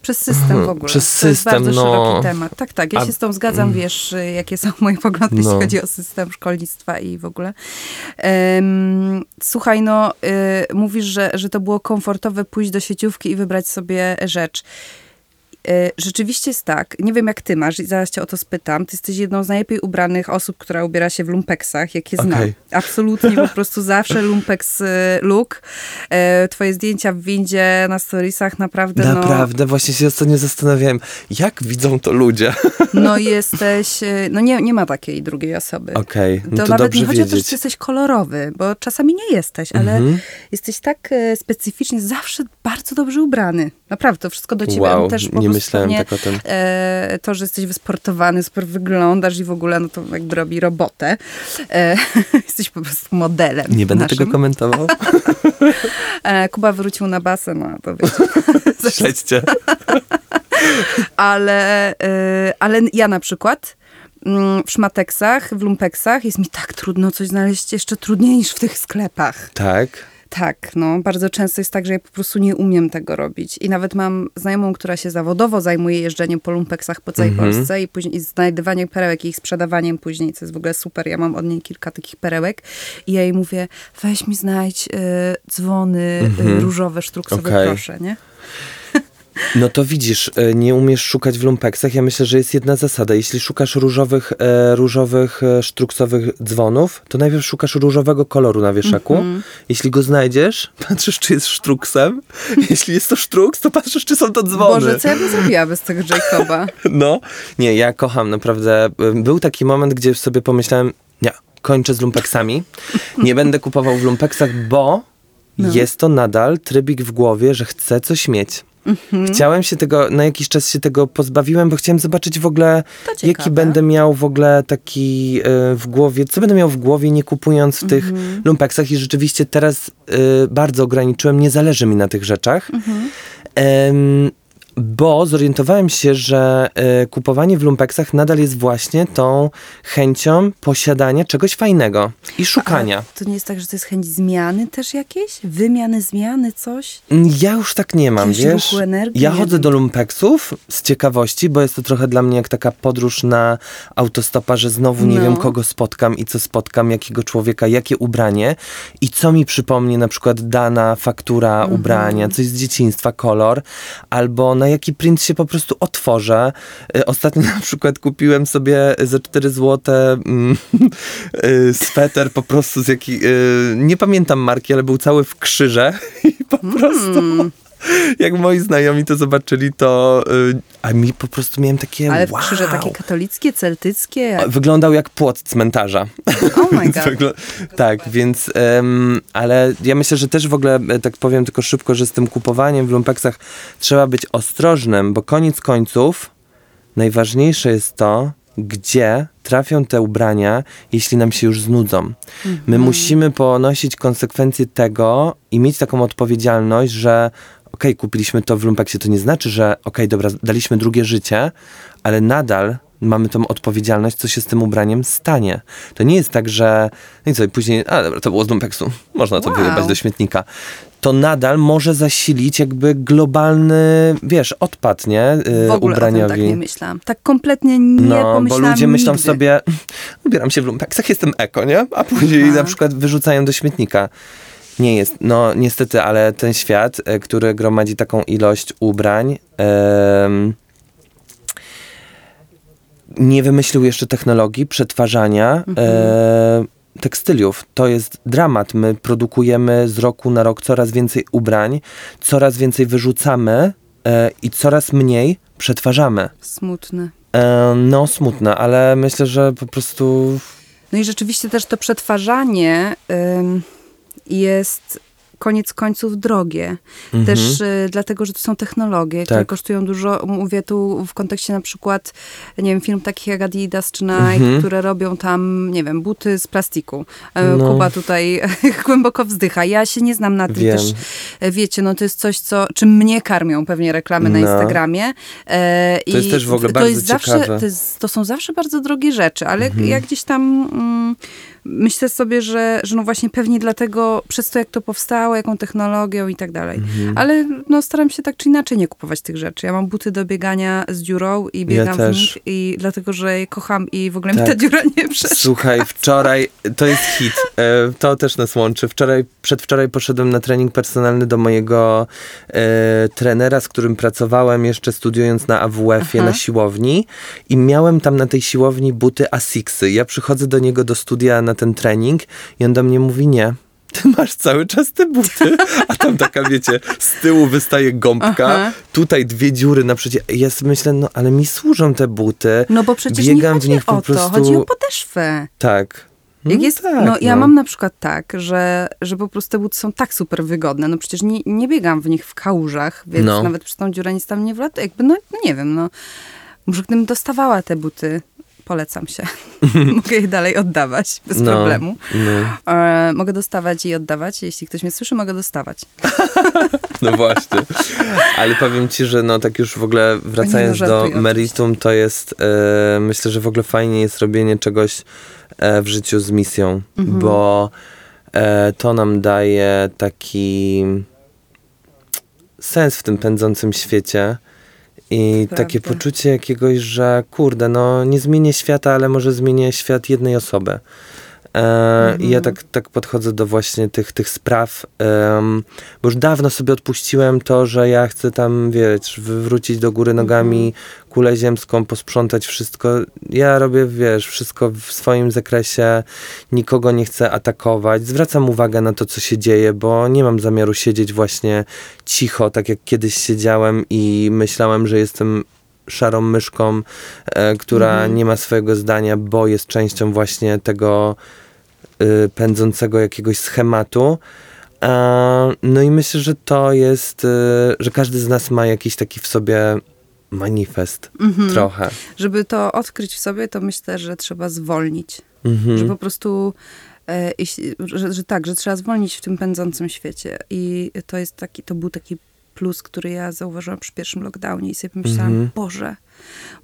Przez system w ogóle. Przez to jest system, bardzo no. szeroki temat. Tak, tak, ja A- się z tą zgadzam, wiesz, y, jakie są moje poglądy, jeśli No. chodzi o system szkolnictwa i w ogóle. Em, słuchaj, no, y, mówisz, że, że to było komfortowe pójść do sieciówki i wybrać sobie rzecz. Y, Rzeczywiście jest tak. Nie wiem, jak ty masz i zaraz cię o to spytam. Ty jesteś jedną z najlepiej ubranych osób, która ubiera się w lumpeksach, jakie znam. Okej. Absolutnie, po prostu zawsze lumpeks y, look. E, Twoje zdjęcia w windzie, na storiesach naprawdę, no... Naprawdę, właśnie się ostatnio zastanawiałem, jak widzą to ludzie. [laughs] No jesteś, y, no nie, nie ma takiej drugiej osoby. Okej, no to, to, nawet nie chodzi o to, że jesteś kolorowy, bo czasami nie jesteś, ale Mhm. jesteś tak specyficznie, zawsze bardzo dobrze ubrany. Naprawdę, to wszystko do ciebie Wow, też po nie myślałem nie, tak o tym. e, to, że jesteś wysportowany, super wyglądasz i w ogóle, no to jakby robi robotę. E, [laughs] jesteś po prostu modelem. Nie będę naszym. tego komentował. [laughs] E, Kuba wrócił na basen, no to wiecie. [laughs] Śledźcie. ale, y, ale ja na przykład mm, w szmateksach, w lumpeksach jest mi tak trudno coś znaleźć jeszcze trudniej niż w tych sklepach. Tak. Tak, no bardzo często jest tak, że ja po prostu nie umiem tego robić. I nawet mam znajomą, która się zawodowo zajmuje jeżdżeniem po lumpeksach po całej Mhm. Polsce i później i znajdywaniem perełek i ich sprzedawaniem później, co jest w ogóle super. Ja mam od niej kilka takich perełek i ja jej mówię, weź mi znajdź y, dzwony y, różowe, sztruksowe, Mhm. Okej. proszę, nie? No to widzisz, e, nie umiesz szukać w lumpeksach. Ja myślę, że jest jedna zasada. Jeśli szukasz różowych, e, różowych e, sztruksowych dzwonów, to najpierw szukasz różowego koloru na wieszaku. Mhm. Jeśli go znajdziesz, [laughs] patrzysz, czy jest sztruksem. [laughs] Jeśli jest to sztruks, to patrzysz, czy są to dzwony. Boże, co ja bym zrobiła bez tego Jacoba? [laughs] No, nie, ja kocham naprawdę. Był taki moment, gdzie sobie pomyślałem, nie, kończę z lumpeksami. Nie będę kupował w lumpeksach, bo No. jest to nadal trybik w głowie, że chcę coś mieć. Mhm. Chciałem się tego, na jakiś czas się tego pozbawiłem, bo chciałem zobaczyć w ogóle, jaki będę miał w ogóle taki e, w głowie, co będę miał w głowie, nie kupując w tych Mhm. lumpeksach i rzeczywiście teraz e, bardzo ograniczyłem, nie zależy mi na tych rzeczach. Mhm. Bo zorientowałem się, że e, kupowanie w lumpeksach nadal jest właśnie tą chęcią posiadania czegoś fajnego i szukania. A to nie jest tak, że to jest chęć zmiany też jakiejś? Wymiany, zmiany, coś? Ja już tak nie mam, Jakiegoś wiesz. energii, Ja chodzę do lumpeksów z ciekawości, bo jest to trochę dla mnie jak taka podróż na autostopa, że znowu nie No. wiem, kogo spotkam i co spotkam, jakiego człowieka, jakie ubranie i co mi przypomni na przykład dana faktura Mhm. ubrania, coś z dzieciństwa, kolor, albo na jaki print się po prostu otworzę. Y, Ostatnio [laughs] na przykład kupiłem sobie za 4 złote mm, [laughs] y, sweter po prostu z jaki, y, nie pamiętam marki, ale był cały w krzyże [laughs] i po prostu Hmm. Jak moi znajomi to zobaczyli, to y, a mi po prostu miałem takie Ale w wow. krzyże takie katolickie, celtyckie. Wyglądał jak płot cmentarza. Oh my [laughs] god. Wygl- tak, więc, em, ale ja myślę, że też w ogóle, e, tak powiem tylko szybko, że z tym kupowaniem w lumpeksach trzeba być ostrożnym, bo koniec końców najważniejsze jest to, gdzie trafią te ubrania, jeśli nam się już znudzą. My musimy ponosić konsekwencje tego i mieć taką odpowiedzialność, że okej, kupiliśmy to w lumpeksie, to nie znaczy, że okej, dobra, daliśmy drugie życie, ale nadal mamy tą odpowiedzialność, co się z tym ubraniem stanie. To nie jest tak, że no i co, i później, a dobra, to było z lumpeksu, można to Wow. wyjebać do śmietnika. To nadal może zasilić jakby globalny, wiesz, odpad, nie? Yy, W ogóle o tym ubraniowi. tak nie myślałam. Tak kompletnie nie No, bo pomyślałam ludzie myślą nigdy. sobie, ubieram się w lumpeksach, jestem eko, nie? A później Aha. na przykład wyrzucają do śmietnika. Nie jest, no niestety, ale ten świat, e, który gromadzi taką ilość ubrań, nie wymyślił jeszcze technologii przetwarzania Mhm. e, tekstyliów. To jest dramat. My produkujemy z roku na rok coraz więcej ubrań, coraz więcej wyrzucamy e, i coraz mniej przetwarzamy. Smutne. E, no, smutne, ale myślę, że po prostu. No i rzeczywiście też to przetwarzanie ym, jest koniec końców drogie. Też y, dlatego, że to są technologie, które Mhm. Tak. kosztują dużo. Mówię tu w kontekście na przykład, nie wiem, firm takich jak Adidas czy Nike, Mhm. które robią tam, nie wiem, buty z plastiku. E, No. Kuba tutaj [laughs] głęboko wzdycha. Ja się nie znam na tym Wiem. też. e, Wiecie, no to jest coś, co, czym mnie karmią pewnie reklamy na No. Instagramie. E, To jest też w ogóle to bardzo jest zawsze, ciekawe. to, jest, to są zawsze bardzo drogie rzeczy, ale Mhm. ja gdzieś tam mm, myślę sobie, że, że no właśnie pewnie dlatego, przez to jak to powstało, jaką technologią i tak dalej. Mhm. Ale no staram się tak czy inaczej nie kupować tych rzeczy. Ja mam buty do biegania z dziurą i biegam w też. nich i dlatego, że je kocham i w ogóle mi Tak. ta dziura nie przeszkadza. Słuchaj, wczoraj to jest hit. E, to też nas łączy. Wczoraj, przedwczoraj poszedłem na trening personalny do mojego e, trenera, z którym pracowałem jeszcze studiując na AWF-ie na siłowni i miałem tam na tej siłowni buty Asicsy. Ja przychodzę do niego do studia na ten trening i on do mnie mówi nie. Ty masz cały czas te buty, [laughs] a tam taka, wiecie, z tyłu wystaje gąbka, Aha. tutaj dwie dziury na przecie. Ja sobie myślę, no ale mi służą te buty. No bo przecież Biegam nie w chodzi nich po o to, prostu- chodzi o podeszwę. Tak. Jak No jest, tak, no, ja mam na przykład tak, że, że po prostu te buty są tak super wygodne. No przecież nie, nie biegam w nich w kałużach, więc No. nawet przez tą dziurę nic tam nie wlatuje. Jakby, no, no nie wiem, no. Może gdybym dostawała te buty, polecam się. [laughs] Mogę je dalej oddawać bez No, problemu. No, E, mogę dostawać i oddawać. Jeśli ktoś mnie słyszy, mogę dostawać. [laughs] no właśnie. Ale powiem ci, że no tak już w ogóle wracając no, do meritum, to jest, e, myślę, że w ogóle fajnie jest robienie czegoś e, w życiu z misją, Mhm. bo e, to nam daje taki sens w tym pędzącym świecie. I Prawda. takie poczucie jakiegoś, że kurde, no nie zmienię świata, ale może zmienię świat jednej osoby. E, I ja tak, tak podchodzę do właśnie tych, tych spraw, bo już dawno sobie odpuściłem to, że ja chcę tam, wiesz, wywrócić do góry nogami kulę ziemską, posprzątać wszystko. Ja robię, wiesz, wszystko w swoim zakresie, nikogo nie chcę atakować. Zwracam uwagę na to, co się dzieje, bo nie mam zamiaru siedzieć właśnie cicho, tak jak kiedyś siedziałem i myślałem, że jestem szarą myszką, e, która nie ma swojego zdania, bo jest częścią właśnie tego pędzącego jakiegoś schematu. No i myślę, że to jest, y, że każdy z nas ma jakiś taki w sobie manifest trochę. Żeby to odkryć w sobie, to myślę, że trzeba zwolnić. Mhm. Że po prostu, e, że, że tak, że trzeba zwolnić w tym pędzącym świecie. I to jest taki, to był taki plus, który ja zauważyłam przy pierwszym lockdownie i sobie pomyślałam, Mhm. Boże,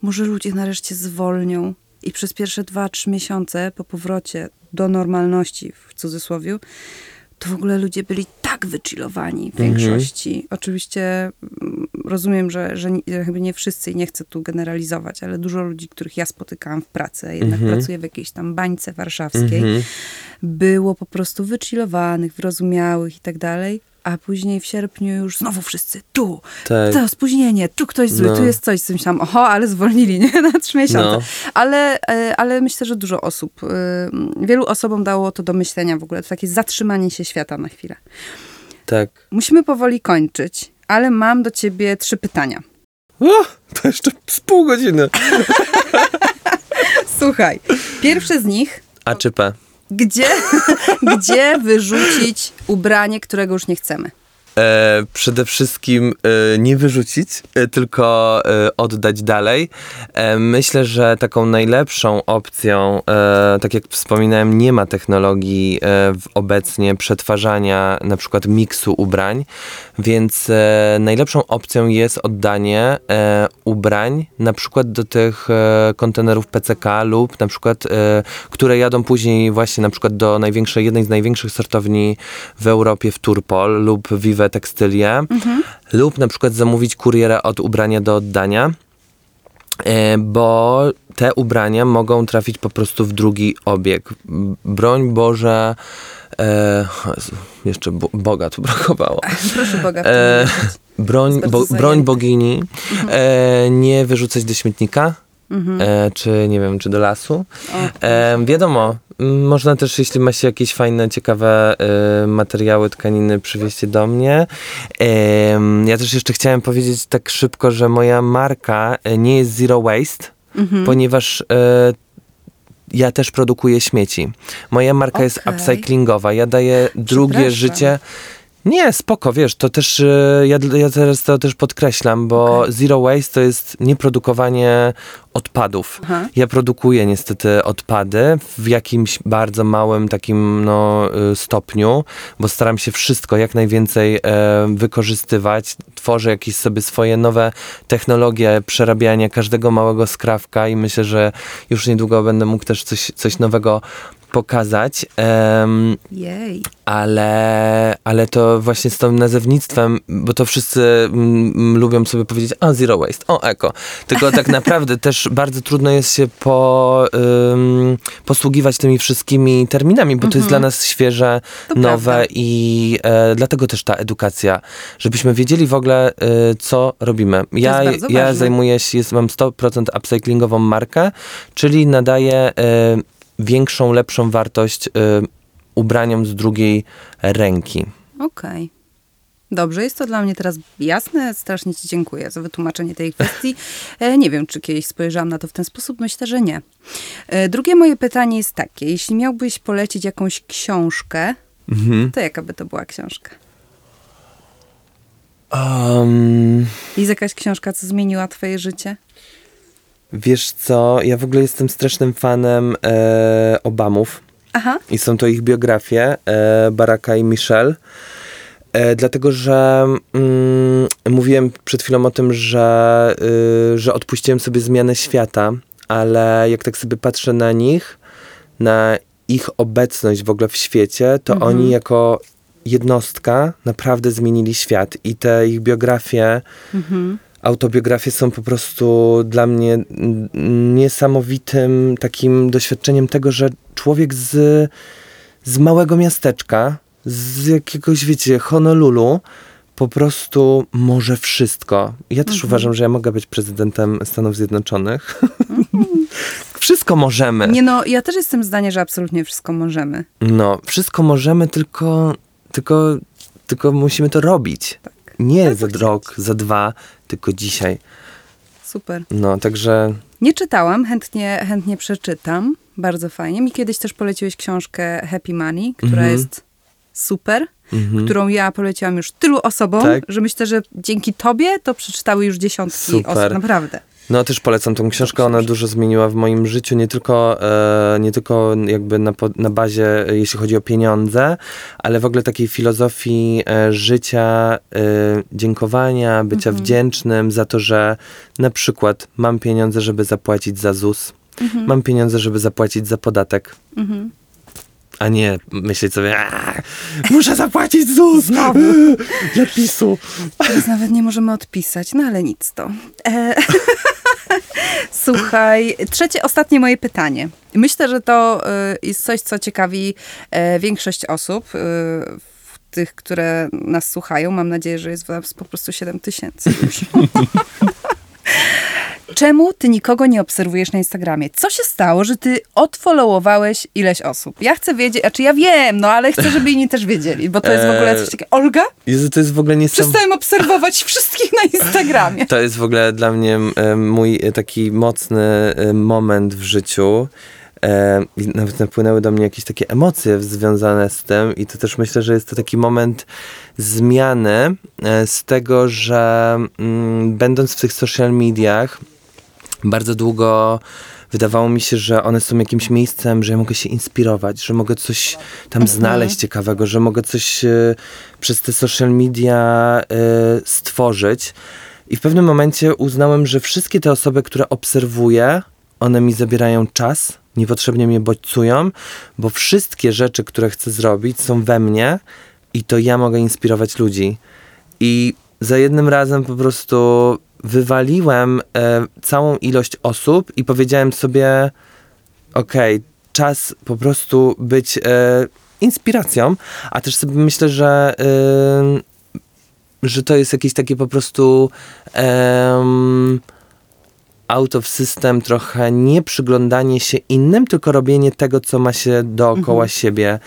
może ludzie nareszcie zwolnią i przez pierwsze dwa, trzy miesiące po powrocie do normalności, w cudzysłowie, to w ogóle ludzie byli tak wychillowani w Mhm. większości. Oczywiście mm, rozumiem, że, że chyba nie wszyscy i nie chcę tu generalizować, ale dużo ludzi, których ja spotykałam w pracy, jednak Mhm. pracuję w jakiejś tam bańce warszawskiej, Mhm. było po prostu wychillowanych, wyrozumiałych i tak dalej, a później w sierpniu już znowu wszyscy tu, Tak. to spóźnienie, tu ktoś zły, No. tu jest coś, z czymś tam, oho, ale zwolnili, nie, [laughs] na trzy miesiące. No. Ale, e, ale myślę, że dużo osób, y, wielu osobom dało to do myślenia w ogóle, to takie zatrzymanie się świata na chwilę. Tak. Musimy powoli kończyć, ale mam do ciebie trzy pytania. O, to jeszcze z pół godziny. [laughs] Słuchaj, pierwsze z nich, A czy P? Gdzie, [laughs] gdzie wyrzucić ubranie, którego już nie chcemy? E, przede wszystkim e, nie wyrzucić, e, tylko e, oddać dalej. E, myślę, że taką najlepszą opcją, e, tak jak wspominałem, nie ma technologii obecnie przetwarzania na przykład miksu ubrań, więc najlepszą opcją jest oddanie ubrań na przykład do tych kontenerów PCK lub na przykład, które jadą później właśnie na przykład do największej, jednej z największych sortowni w Europie w Turpol lub Vive Textilie lub na przykład zamówić kuriera od ubrania do oddania. E, bo te ubrania mogą trafić po prostu w drugi obieg. Broń Boże, e, Jezu, jeszcze bo, Boga tu brakowało. Proszę Boga. E, broń, bo, broń bogini e, nie wyrzucać do śmietnika, Mhm. e, czy nie wiem, czy do lasu. O, E, wiadomo, można też, jeśli ma się jakieś fajne, ciekawe e, materiały, tkaniny, przywieźcie do mnie. Em, ja też jeszcze chciałem powiedzieć tak szybko, że moja marka e, nie jest Zero Waste, Mhm. ponieważ e, ja też produkuję śmieci. Moja marka jest Okej. upcyclingowa. Ja daję drugie życie. Nie, spoko, wiesz, to też, e, ja, ja teraz to też podkreślam, bo Okej. zero waste to jest nieprodukowanie odpadów. Aha. Ja produkuję niestety odpady w jakimś bardzo małym takim no, y, stopniu, bo staram się wszystko jak najwięcej e, wykorzystywać. Tworzę jakieś sobie swoje nowe technologie przerabiania każdego małego skrawka i myślę, że już niedługo będę mógł też coś, coś nowego pokazać. Em, Jej. ale, ale to właśnie z tym nazewnictwem, bo to wszyscy mm, mm, lubią sobie powiedzieć, o zero waste, o eko. Tylko tak [laughs] naprawdę też bardzo trudno jest się po, ym, posługiwać tymi wszystkimi terminami, bo to jest dla nas świeże, To nowe prawda. i e, dlatego też ta edukacja, żebyśmy wiedzieli w ogóle, y, co robimy. Ja, ja ważne. zajmuję się, jest, mam 100% upcyclingową markę, czyli nadaję y, większą, lepszą wartość y, ubraniom z drugiej ręki. Okej. Dobrze, jest to dla mnie teraz jasne. Strasznie Ci dziękuję za wytłumaczenie tej kwestii. E, nie wiem, czy kiedyś spojrzałam na to w ten sposób. Myślę, że nie. E, drugie moje pytanie jest takie. Jeśli miałbyś polecić jakąś książkę, to jaka by to była książka? Um, Jest jakaś książka, co zmieniła Twoje życie? Wiesz co, ja w ogóle jestem strasznym fanem e, Obamów Aha. i są to ich biografie, e, Baracka i Michelle. E, dlatego, że mm, mówiłem przed chwilą o tym, że, y, że odpuściłem sobie zmianę świata, ale jak tak sobie patrzę na nich, na ich obecność w ogóle w świecie, to Mhm. oni jako jednostka naprawdę zmienili świat i te ich biografie, Mhm. Autobiografie są po prostu dla mnie niesamowitym takim doświadczeniem tego, że człowiek z, z małego miasteczka, z jakiegoś, wiecie, Honolulu, po prostu może wszystko. Ja też uważam, że ja mogę być prezydentem Stanów Zjednoczonych. [laughs] wszystko możemy. Nie no, ja też jestem zdania, że absolutnie wszystko możemy. No, wszystko możemy, tylko, tylko, tylko musimy to robić. Nie za rok, za dwa, tylko dzisiaj. Super. No, także Nie czytałam, chętnie, chętnie przeczytam. Bardzo fajnie. Mi kiedyś też poleciłeś książkę Happy Money, która Mhm. jest super, Mhm. którą ja poleciłam już tylu osobom, Tak? że myślę, że dzięki tobie to przeczytały już dziesiątki Super. osób. Naprawdę. No też polecam tą książkę, ona dużo zmieniła w moim życiu, nie tylko, e, nie tylko jakby na, na bazie, jeśli chodzi o pieniądze, ale w ogóle takiej filozofii e, życia, e, dziękowania, bycia wdzięcznym za to, że na przykład mam pieniądze, żeby zapłacić za ZUS, mam pieniądze, żeby zapłacić za podatek. Mhm. A nie myśleć sobie, "A, muszę zapłacić ZUS Znowu. [laughs] dla PiSu. Teraz nawet nie możemy odpisać, no ale nic to. E, [laughs] Słuchaj, trzecie, ostatnie moje pytanie. Myślę, że to e, jest coś, co ciekawi e, większość osób, w tych, które nas słuchają. Mam nadzieję, że jest was po prostu 7 tysięcy już. [laughs] Czemu ty nikogo nie obserwujesz na Instagramie? Co się stało, że ty odfollowowałeś ileś osób? Ja chcę wiedzieć, a czy ja wiem, no ale chcę, żeby inni też wiedzieli, bo to jest w ogóle coś takiego. Olga? Jezu, to jest w ogóle niesamowite. Przestałem obserwować [laughs] wszystkich na Instagramie. To jest w ogóle dla mnie e, mój e, taki mocny e, moment w życiu. E, nawet napłynęły do mnie jakieś takie emocje związane z tym i to też myślę, że jest to taki moment zmiany e, z tego, że mm, będąc w tych social mediach bardzo długo wydawało mi się, że one są jakimś miejscem, że ja mogę się inspirować, że mogę coś tam znaleźć ciekawego, że mogę coś e, przez te social media e, stworzyć. I w pewnym momencie uznałem, że wszystkie te osoby, które obserwuję, one mi zabierają czas, niepotrzebnie mnie bodźcują, bo wszystkie rzeczy, które chcę zrobić, są we mnie i to ja mogę inspirować ludzi. I za jednym razem po prostu wywaliłem e, całą ilość osób i powiedziałem sobie: Okej, czas po prostu być e, inspiracją, a też sobie myślę, że. E, że to jest jakieś takie po prostu out of system, trochę nie przyglądanie się innym, tylko robienie tego, co ma się dookoła siebie.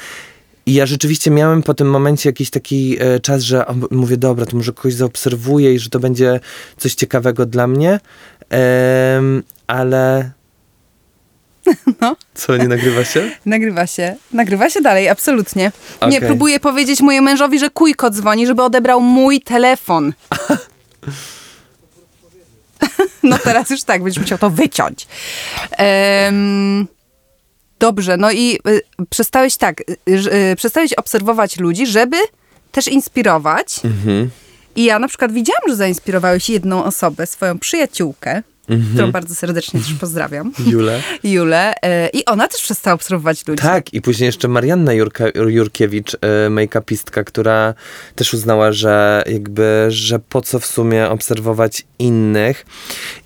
I ja rzeczywiście miałem po tym momencie jakiś taki e, czas, że mówię, dobra, to może kogoś zaobserwuję i że to będzie coś ciekawego dla mnie, ale... [laughs] No. Co, nie nagrywa się? [laughs] Nagrywa się. Nagrywa się dalej, absolutnie. Nie, Okej. próbuję powiedzieć mojemu mężowi, że kujko dzwoni, żeby odebrał mój telefon. [laughs] no teraz już tak, będziesz musiał to wyciąć. Em, dobrze, no i y, przestałeś tak, y, y, przestałeś obserwować ludzi, żeby też inspirować. Mhm. I ja na przykład widziałam, że zainspirowałeś jedną osobę, swoją przyjaciółkę, którą bardzo serdecznie też pozdrawiam. [laughs] Jule? [laughs] Julę. e, I ona też przestała obserwować ludzi. Tak, i później jeszcze Marianna Jurka, Jurkiewicz, e, make-upistka, która też uznała, że jakby, że po co w sumie obserwować innych.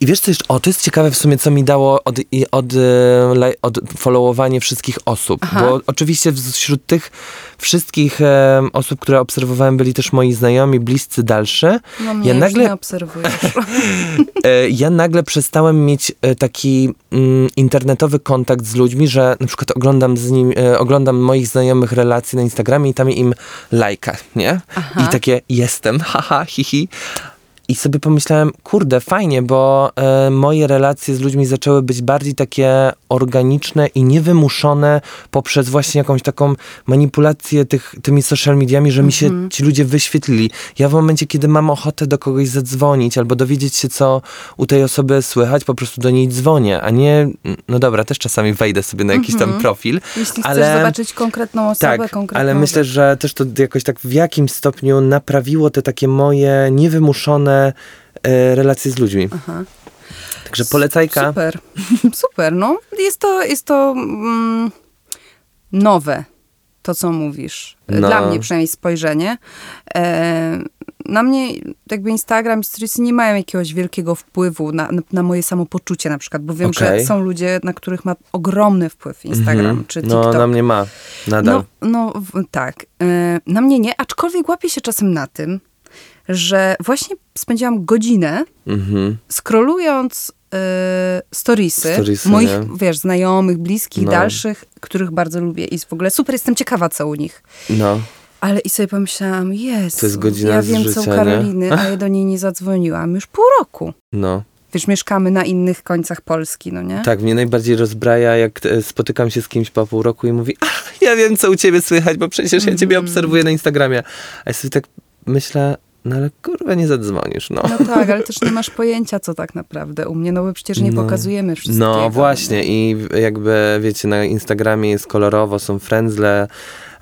I wiesz co jeszcze, o to jest ciekawe w sumie, co mi dało od, od, e, od followowanie wszystkich osób, Aha. bo oczywiście wśród tych wszystkich e, osób, które obserwowałem, byli też moi znajomi, bliscy, dalszy. No mnie ja nagle nie obserwujesz. [laughs] ja nagle przestałem mieć e, taki mm, internetowy kontakt z ludźmi, że na przykład oglądam z nim, e, oglądam moich znajomych relacje na Instagramie i tam im lajka, nie? Aha. I takie jestem, [laughs] haha, hihi. I sobie pomyślałem, kurde, fajnie, bo e, moje relacje z ludźmi zaczęły być bardziej takie organiczne i niewymuszone poprzez właśnie jakąś taką manipulację tych, tymi social mediami, że mi się ci ludzie wyświetlili. Ja w momencie, kiedy mam ochotę do kogoś zadzwonić albo dowiedzieć się, co u tej osoby słychać, po prostu do niej dzwonię, a nie, no dobra, też czasami wejdę sobie na jakiś tam profil, Jeśli chcesz ale... zobaczyć konkretną osobę, Tak, konkretną ale myślę, że też to jakoś tak w jakimś stopniu naprawiło te takie moje niewymuszone e, relacje z ludźmi. Aha. Także polecajka. Super, [laughs] super, no. Jest to, jest to mm, nowe, to co mówisz. No. Dla mnie przynajmniej spojrzenie. E, na mnie jakby Instagram i Storiesy nie mają jakiegoś wielkiego wpływu na, na, na moje samopoczucie na przykład, bo wiem, Okej. że są ludzie, na których ma ogromny wpływ Instagram Mhm. czy TikTok. No, na mnie ma. Nadal. No, no tak. E, Na mnie nie, aczkolwiek łapię się czasem na tym, że właśnie spędziłam godzinę Mhm. scrollując e, storiesy, Storiesy, moich, nie? wiesz, znajomych, bliskich, No. dalszych, których bardzo lubię i w ogóle super jestem ciekawa co u nich. No. Ale i sobie pomyślałam, jest, To jest godzina ja wiem co u życia, nie? Karoliny, a ja do niej nie zadzwoniłam już pół roku. No. Wiesz, mieszkamy na innych końcach Polski, no nie? Tak, mnie najbardziej rozbraja, jak e, spotykam się z kimś po pół roku i mówi, ach, ja wiem, co u ciebie słychać, bo przecież ja ciebie Mhm. obserwuję na Instagramie. A ja sobie tak myślę, no ale kurwa, nie zadzwonisz, no. No tak, ale też nie masz pojęcia, co tak naprawdę u mnie, no bo przecież nie No. pokazujemy wszystkiego. No właśnie i jakby wiecie, na Instagramie jest kolorowo, są frędzle,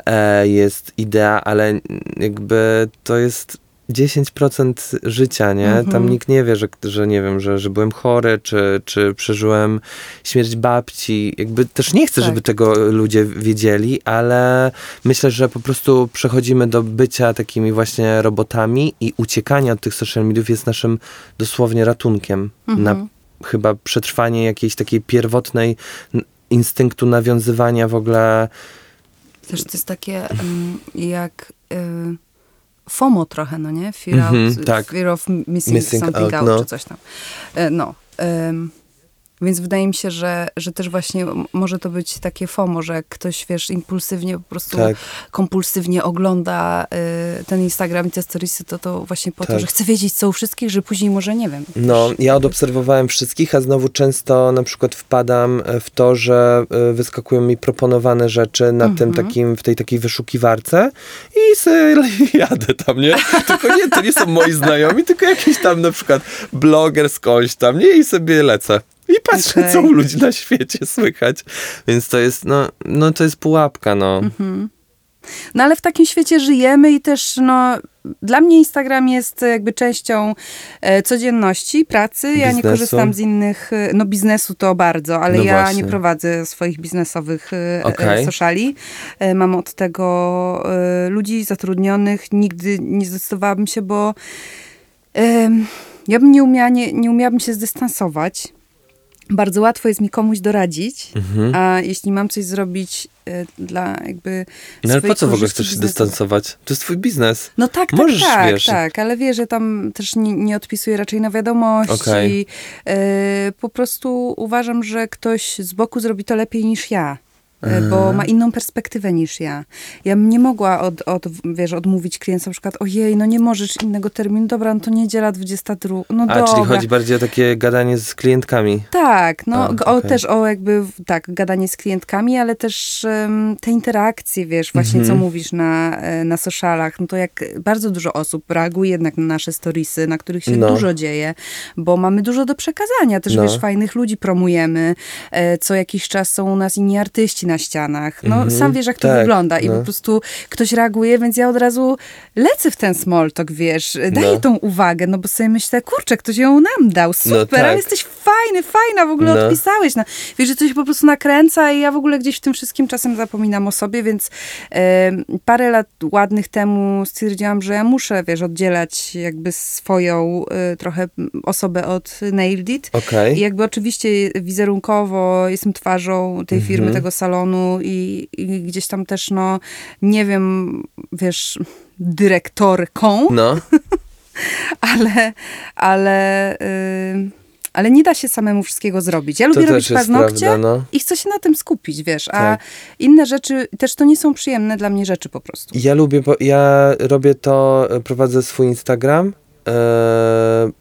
e, jest idea, ale jakby to jest 10% życia, nie? Mhm. Tam nikt nie wie, że, że nie wiem, że, że byłem chory, czy, czy przeżyłem śmierć babci. Jakby też nie chcę, Tak. żeby tego ludzie wiedzieli, ale myślę, że po prostu przechodzimy do bycia takimi właśnie robotami i uciekanie od tych social mediów jest naszym dosłownie ratunkiem na Mhm. chyba przetrwanie jakiejś takiej pierwotnej instynktu nawiązywania w ogóle. Też to jest takie jak y, FOMO trochę, no nie? Fear, Mhm, out, tak. fear of missing, Missing something out, out, no. czy coś tam. E, no. em, więc wydaje mi się, że, że też właśnie może to być takie FOMO, że ktoś, wiesz, impulsywnie po prostu Tak, kompulsywnie ogląda y, ten Instagram i te storiesy, to to właśnie po to, Tak. że chce wiedzieć co u wszystkich, że później może nie wiem. no ja odobserwowałem wszystkich, a znowu często na przykład wpadam e, w to, że e, wyskakują mi proponowane rzeczy na tym Mhm. takim, w tej takiej wyszukiwarce i sobie [laughs] jadę tam, nie? Tylko nie, to nie są moi znajomi, tylko jakiś tam na przykład bloger skądś tam, nie? I sobie lecę. I patrzę, Okej. co u ludzi na świecie słychać. Więc to jest, no, no to jest pułapka, no. Mhm. No ale w takim świecie żyjemy i też no, dla mnie Instagram jest jakby częścią e, codzienności, pracy. Ja nie Biznesu. korzystam z innych, e, no biznesu to bardzo, ale No ja właśnie. nie prowadzę swoich biznesowych e, e, sociali. E, mam od tego e, ludzi zatrudnionych. Nigdy nie zdecydowałabym się, bo ja bym nie umiała, nie, nie umiałabym się zdystansować. Bardzo łatwo jest mi komuś doradzić, Mhm. a jeśli mam coś zrobić e, dla jakby No ale po co w ogóle chcesz się dystansować? To jest twój biznes. No tak, tak, Możesz, tak, wiesz. tak, ale wie, że tam też nie, nie odpisuję raczej na wiadomości. Okej. E, po prostu uważam, że ktoś z boku zrobi to lepiej niż ja. E, Bo Aha. ma inną perspektywę niż ja. Ja bym nie mogła od, od, wiesz, odmówić klienta na przykład, ojej, no nie możesz innego terminu, dobra, no to niedziela 22, no A, dobra. czyli chodzi bardziej o takie gadanie z klientkami. Tak, no A, o, też o jakby, tak, gadanie z klientkami, ale też em, te interakcje, wiesz, właśnie Mhm. co mówisz na, e, na socialach, no to jak bardzo dużo osób reaguje jednak na nasze storiesy, na których się No. dużo dzieje, bo mamy dużo do przekazania, też No. wiesz, fajnych ludzi promujemy, e, co jakiś czas są u nas inni artyści na ścianach, no Mhm. sam wiesz jak to Tak, wygląda i no. po prostu ktoś reaguje, więc ja od razu lecę w ten small talk, wiesz, daję No. tą uwagę, no bo sobie myślę, kurczę, ktoś ją nam dał, super, tak. ale jesteś fajny, fajna, w ogóle No. odpisałeś. No. Wiesz, że to się po prostu nakręca i ja w ogóle gdzieś w tym wszystkim czasem zapominam o sobie, więc parę lat ładnych temu stwierdziłam, że ja muszę, wiesz, oddzielać jakby swoją e, trochę osobę od Nailed It. Okej. I jakby oczywiście wizerunkowo jestem twarzą tej firmy, Mhm. tego salonu i, i gdzieś tam też, no, nie wiem, wiesz, dyrektorką, No, [laughs] ale, ale, y, ale nie da się samemu wszystkiego zrobić. Ja to lubię robić paznokcie prawda, no. i chcę się na tym skupić, wiesz, a Tak. inne rzeczy też to nie są przyjemne dla mnie rzeczy po prostu. Ja lubię, ja robię to, e, prowadzę swój Instagram, e,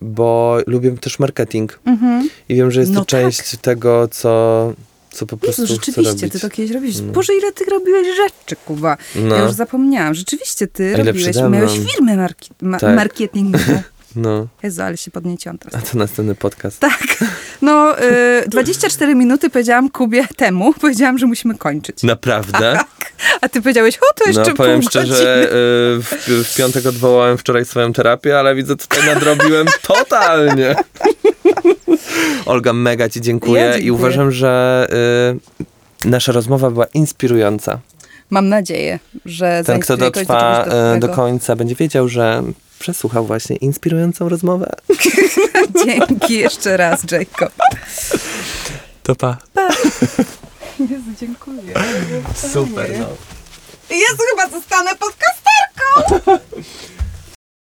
bo lubię też marketing. Mhm. I wiem, że jest No to część tego, co, co po prostu Jezu, rzeczywiście, ty to kiedyś robiłeś. No. Boże, ile ty robiłeś rzeczy, Kuba. No, Ja już zapomniałam. Rzeczywiście ty A robiłeś, miałeś firmę marki- ma- Tak. marketingową. No. Jezu, ale się podnieciłam teraz. A to następny podcast. Tak. No, y, 24 minuty powiedziałam Kubie temu, powiedziałam, że musimy kończyć. Naprawdę? [laughs] A ty powiedziałeś, o, to jeszcze No, powiem pół szczerze, y, w, w piątek odwołałem wczoraj swoją terapię, ale widzę, tutaj nadrobiłem [laughs] totalnie. Olga, mega ci dziękuję, Ja i dziękuję. uważam, że y, nasza rozmowa była inspirująca. Mam nadzieję, że Ten, kto do dotrwa e, do dobrego. końca, będzie wiedział, że przesłuchał właśnie inspirującą rozmowę. [laughs] Dzięki jeszcze raz, Jacob. To pa. [laughs] Jezu, dziękuję. Super, no. Jezu, chyba zostanę podcasterką! [laughs]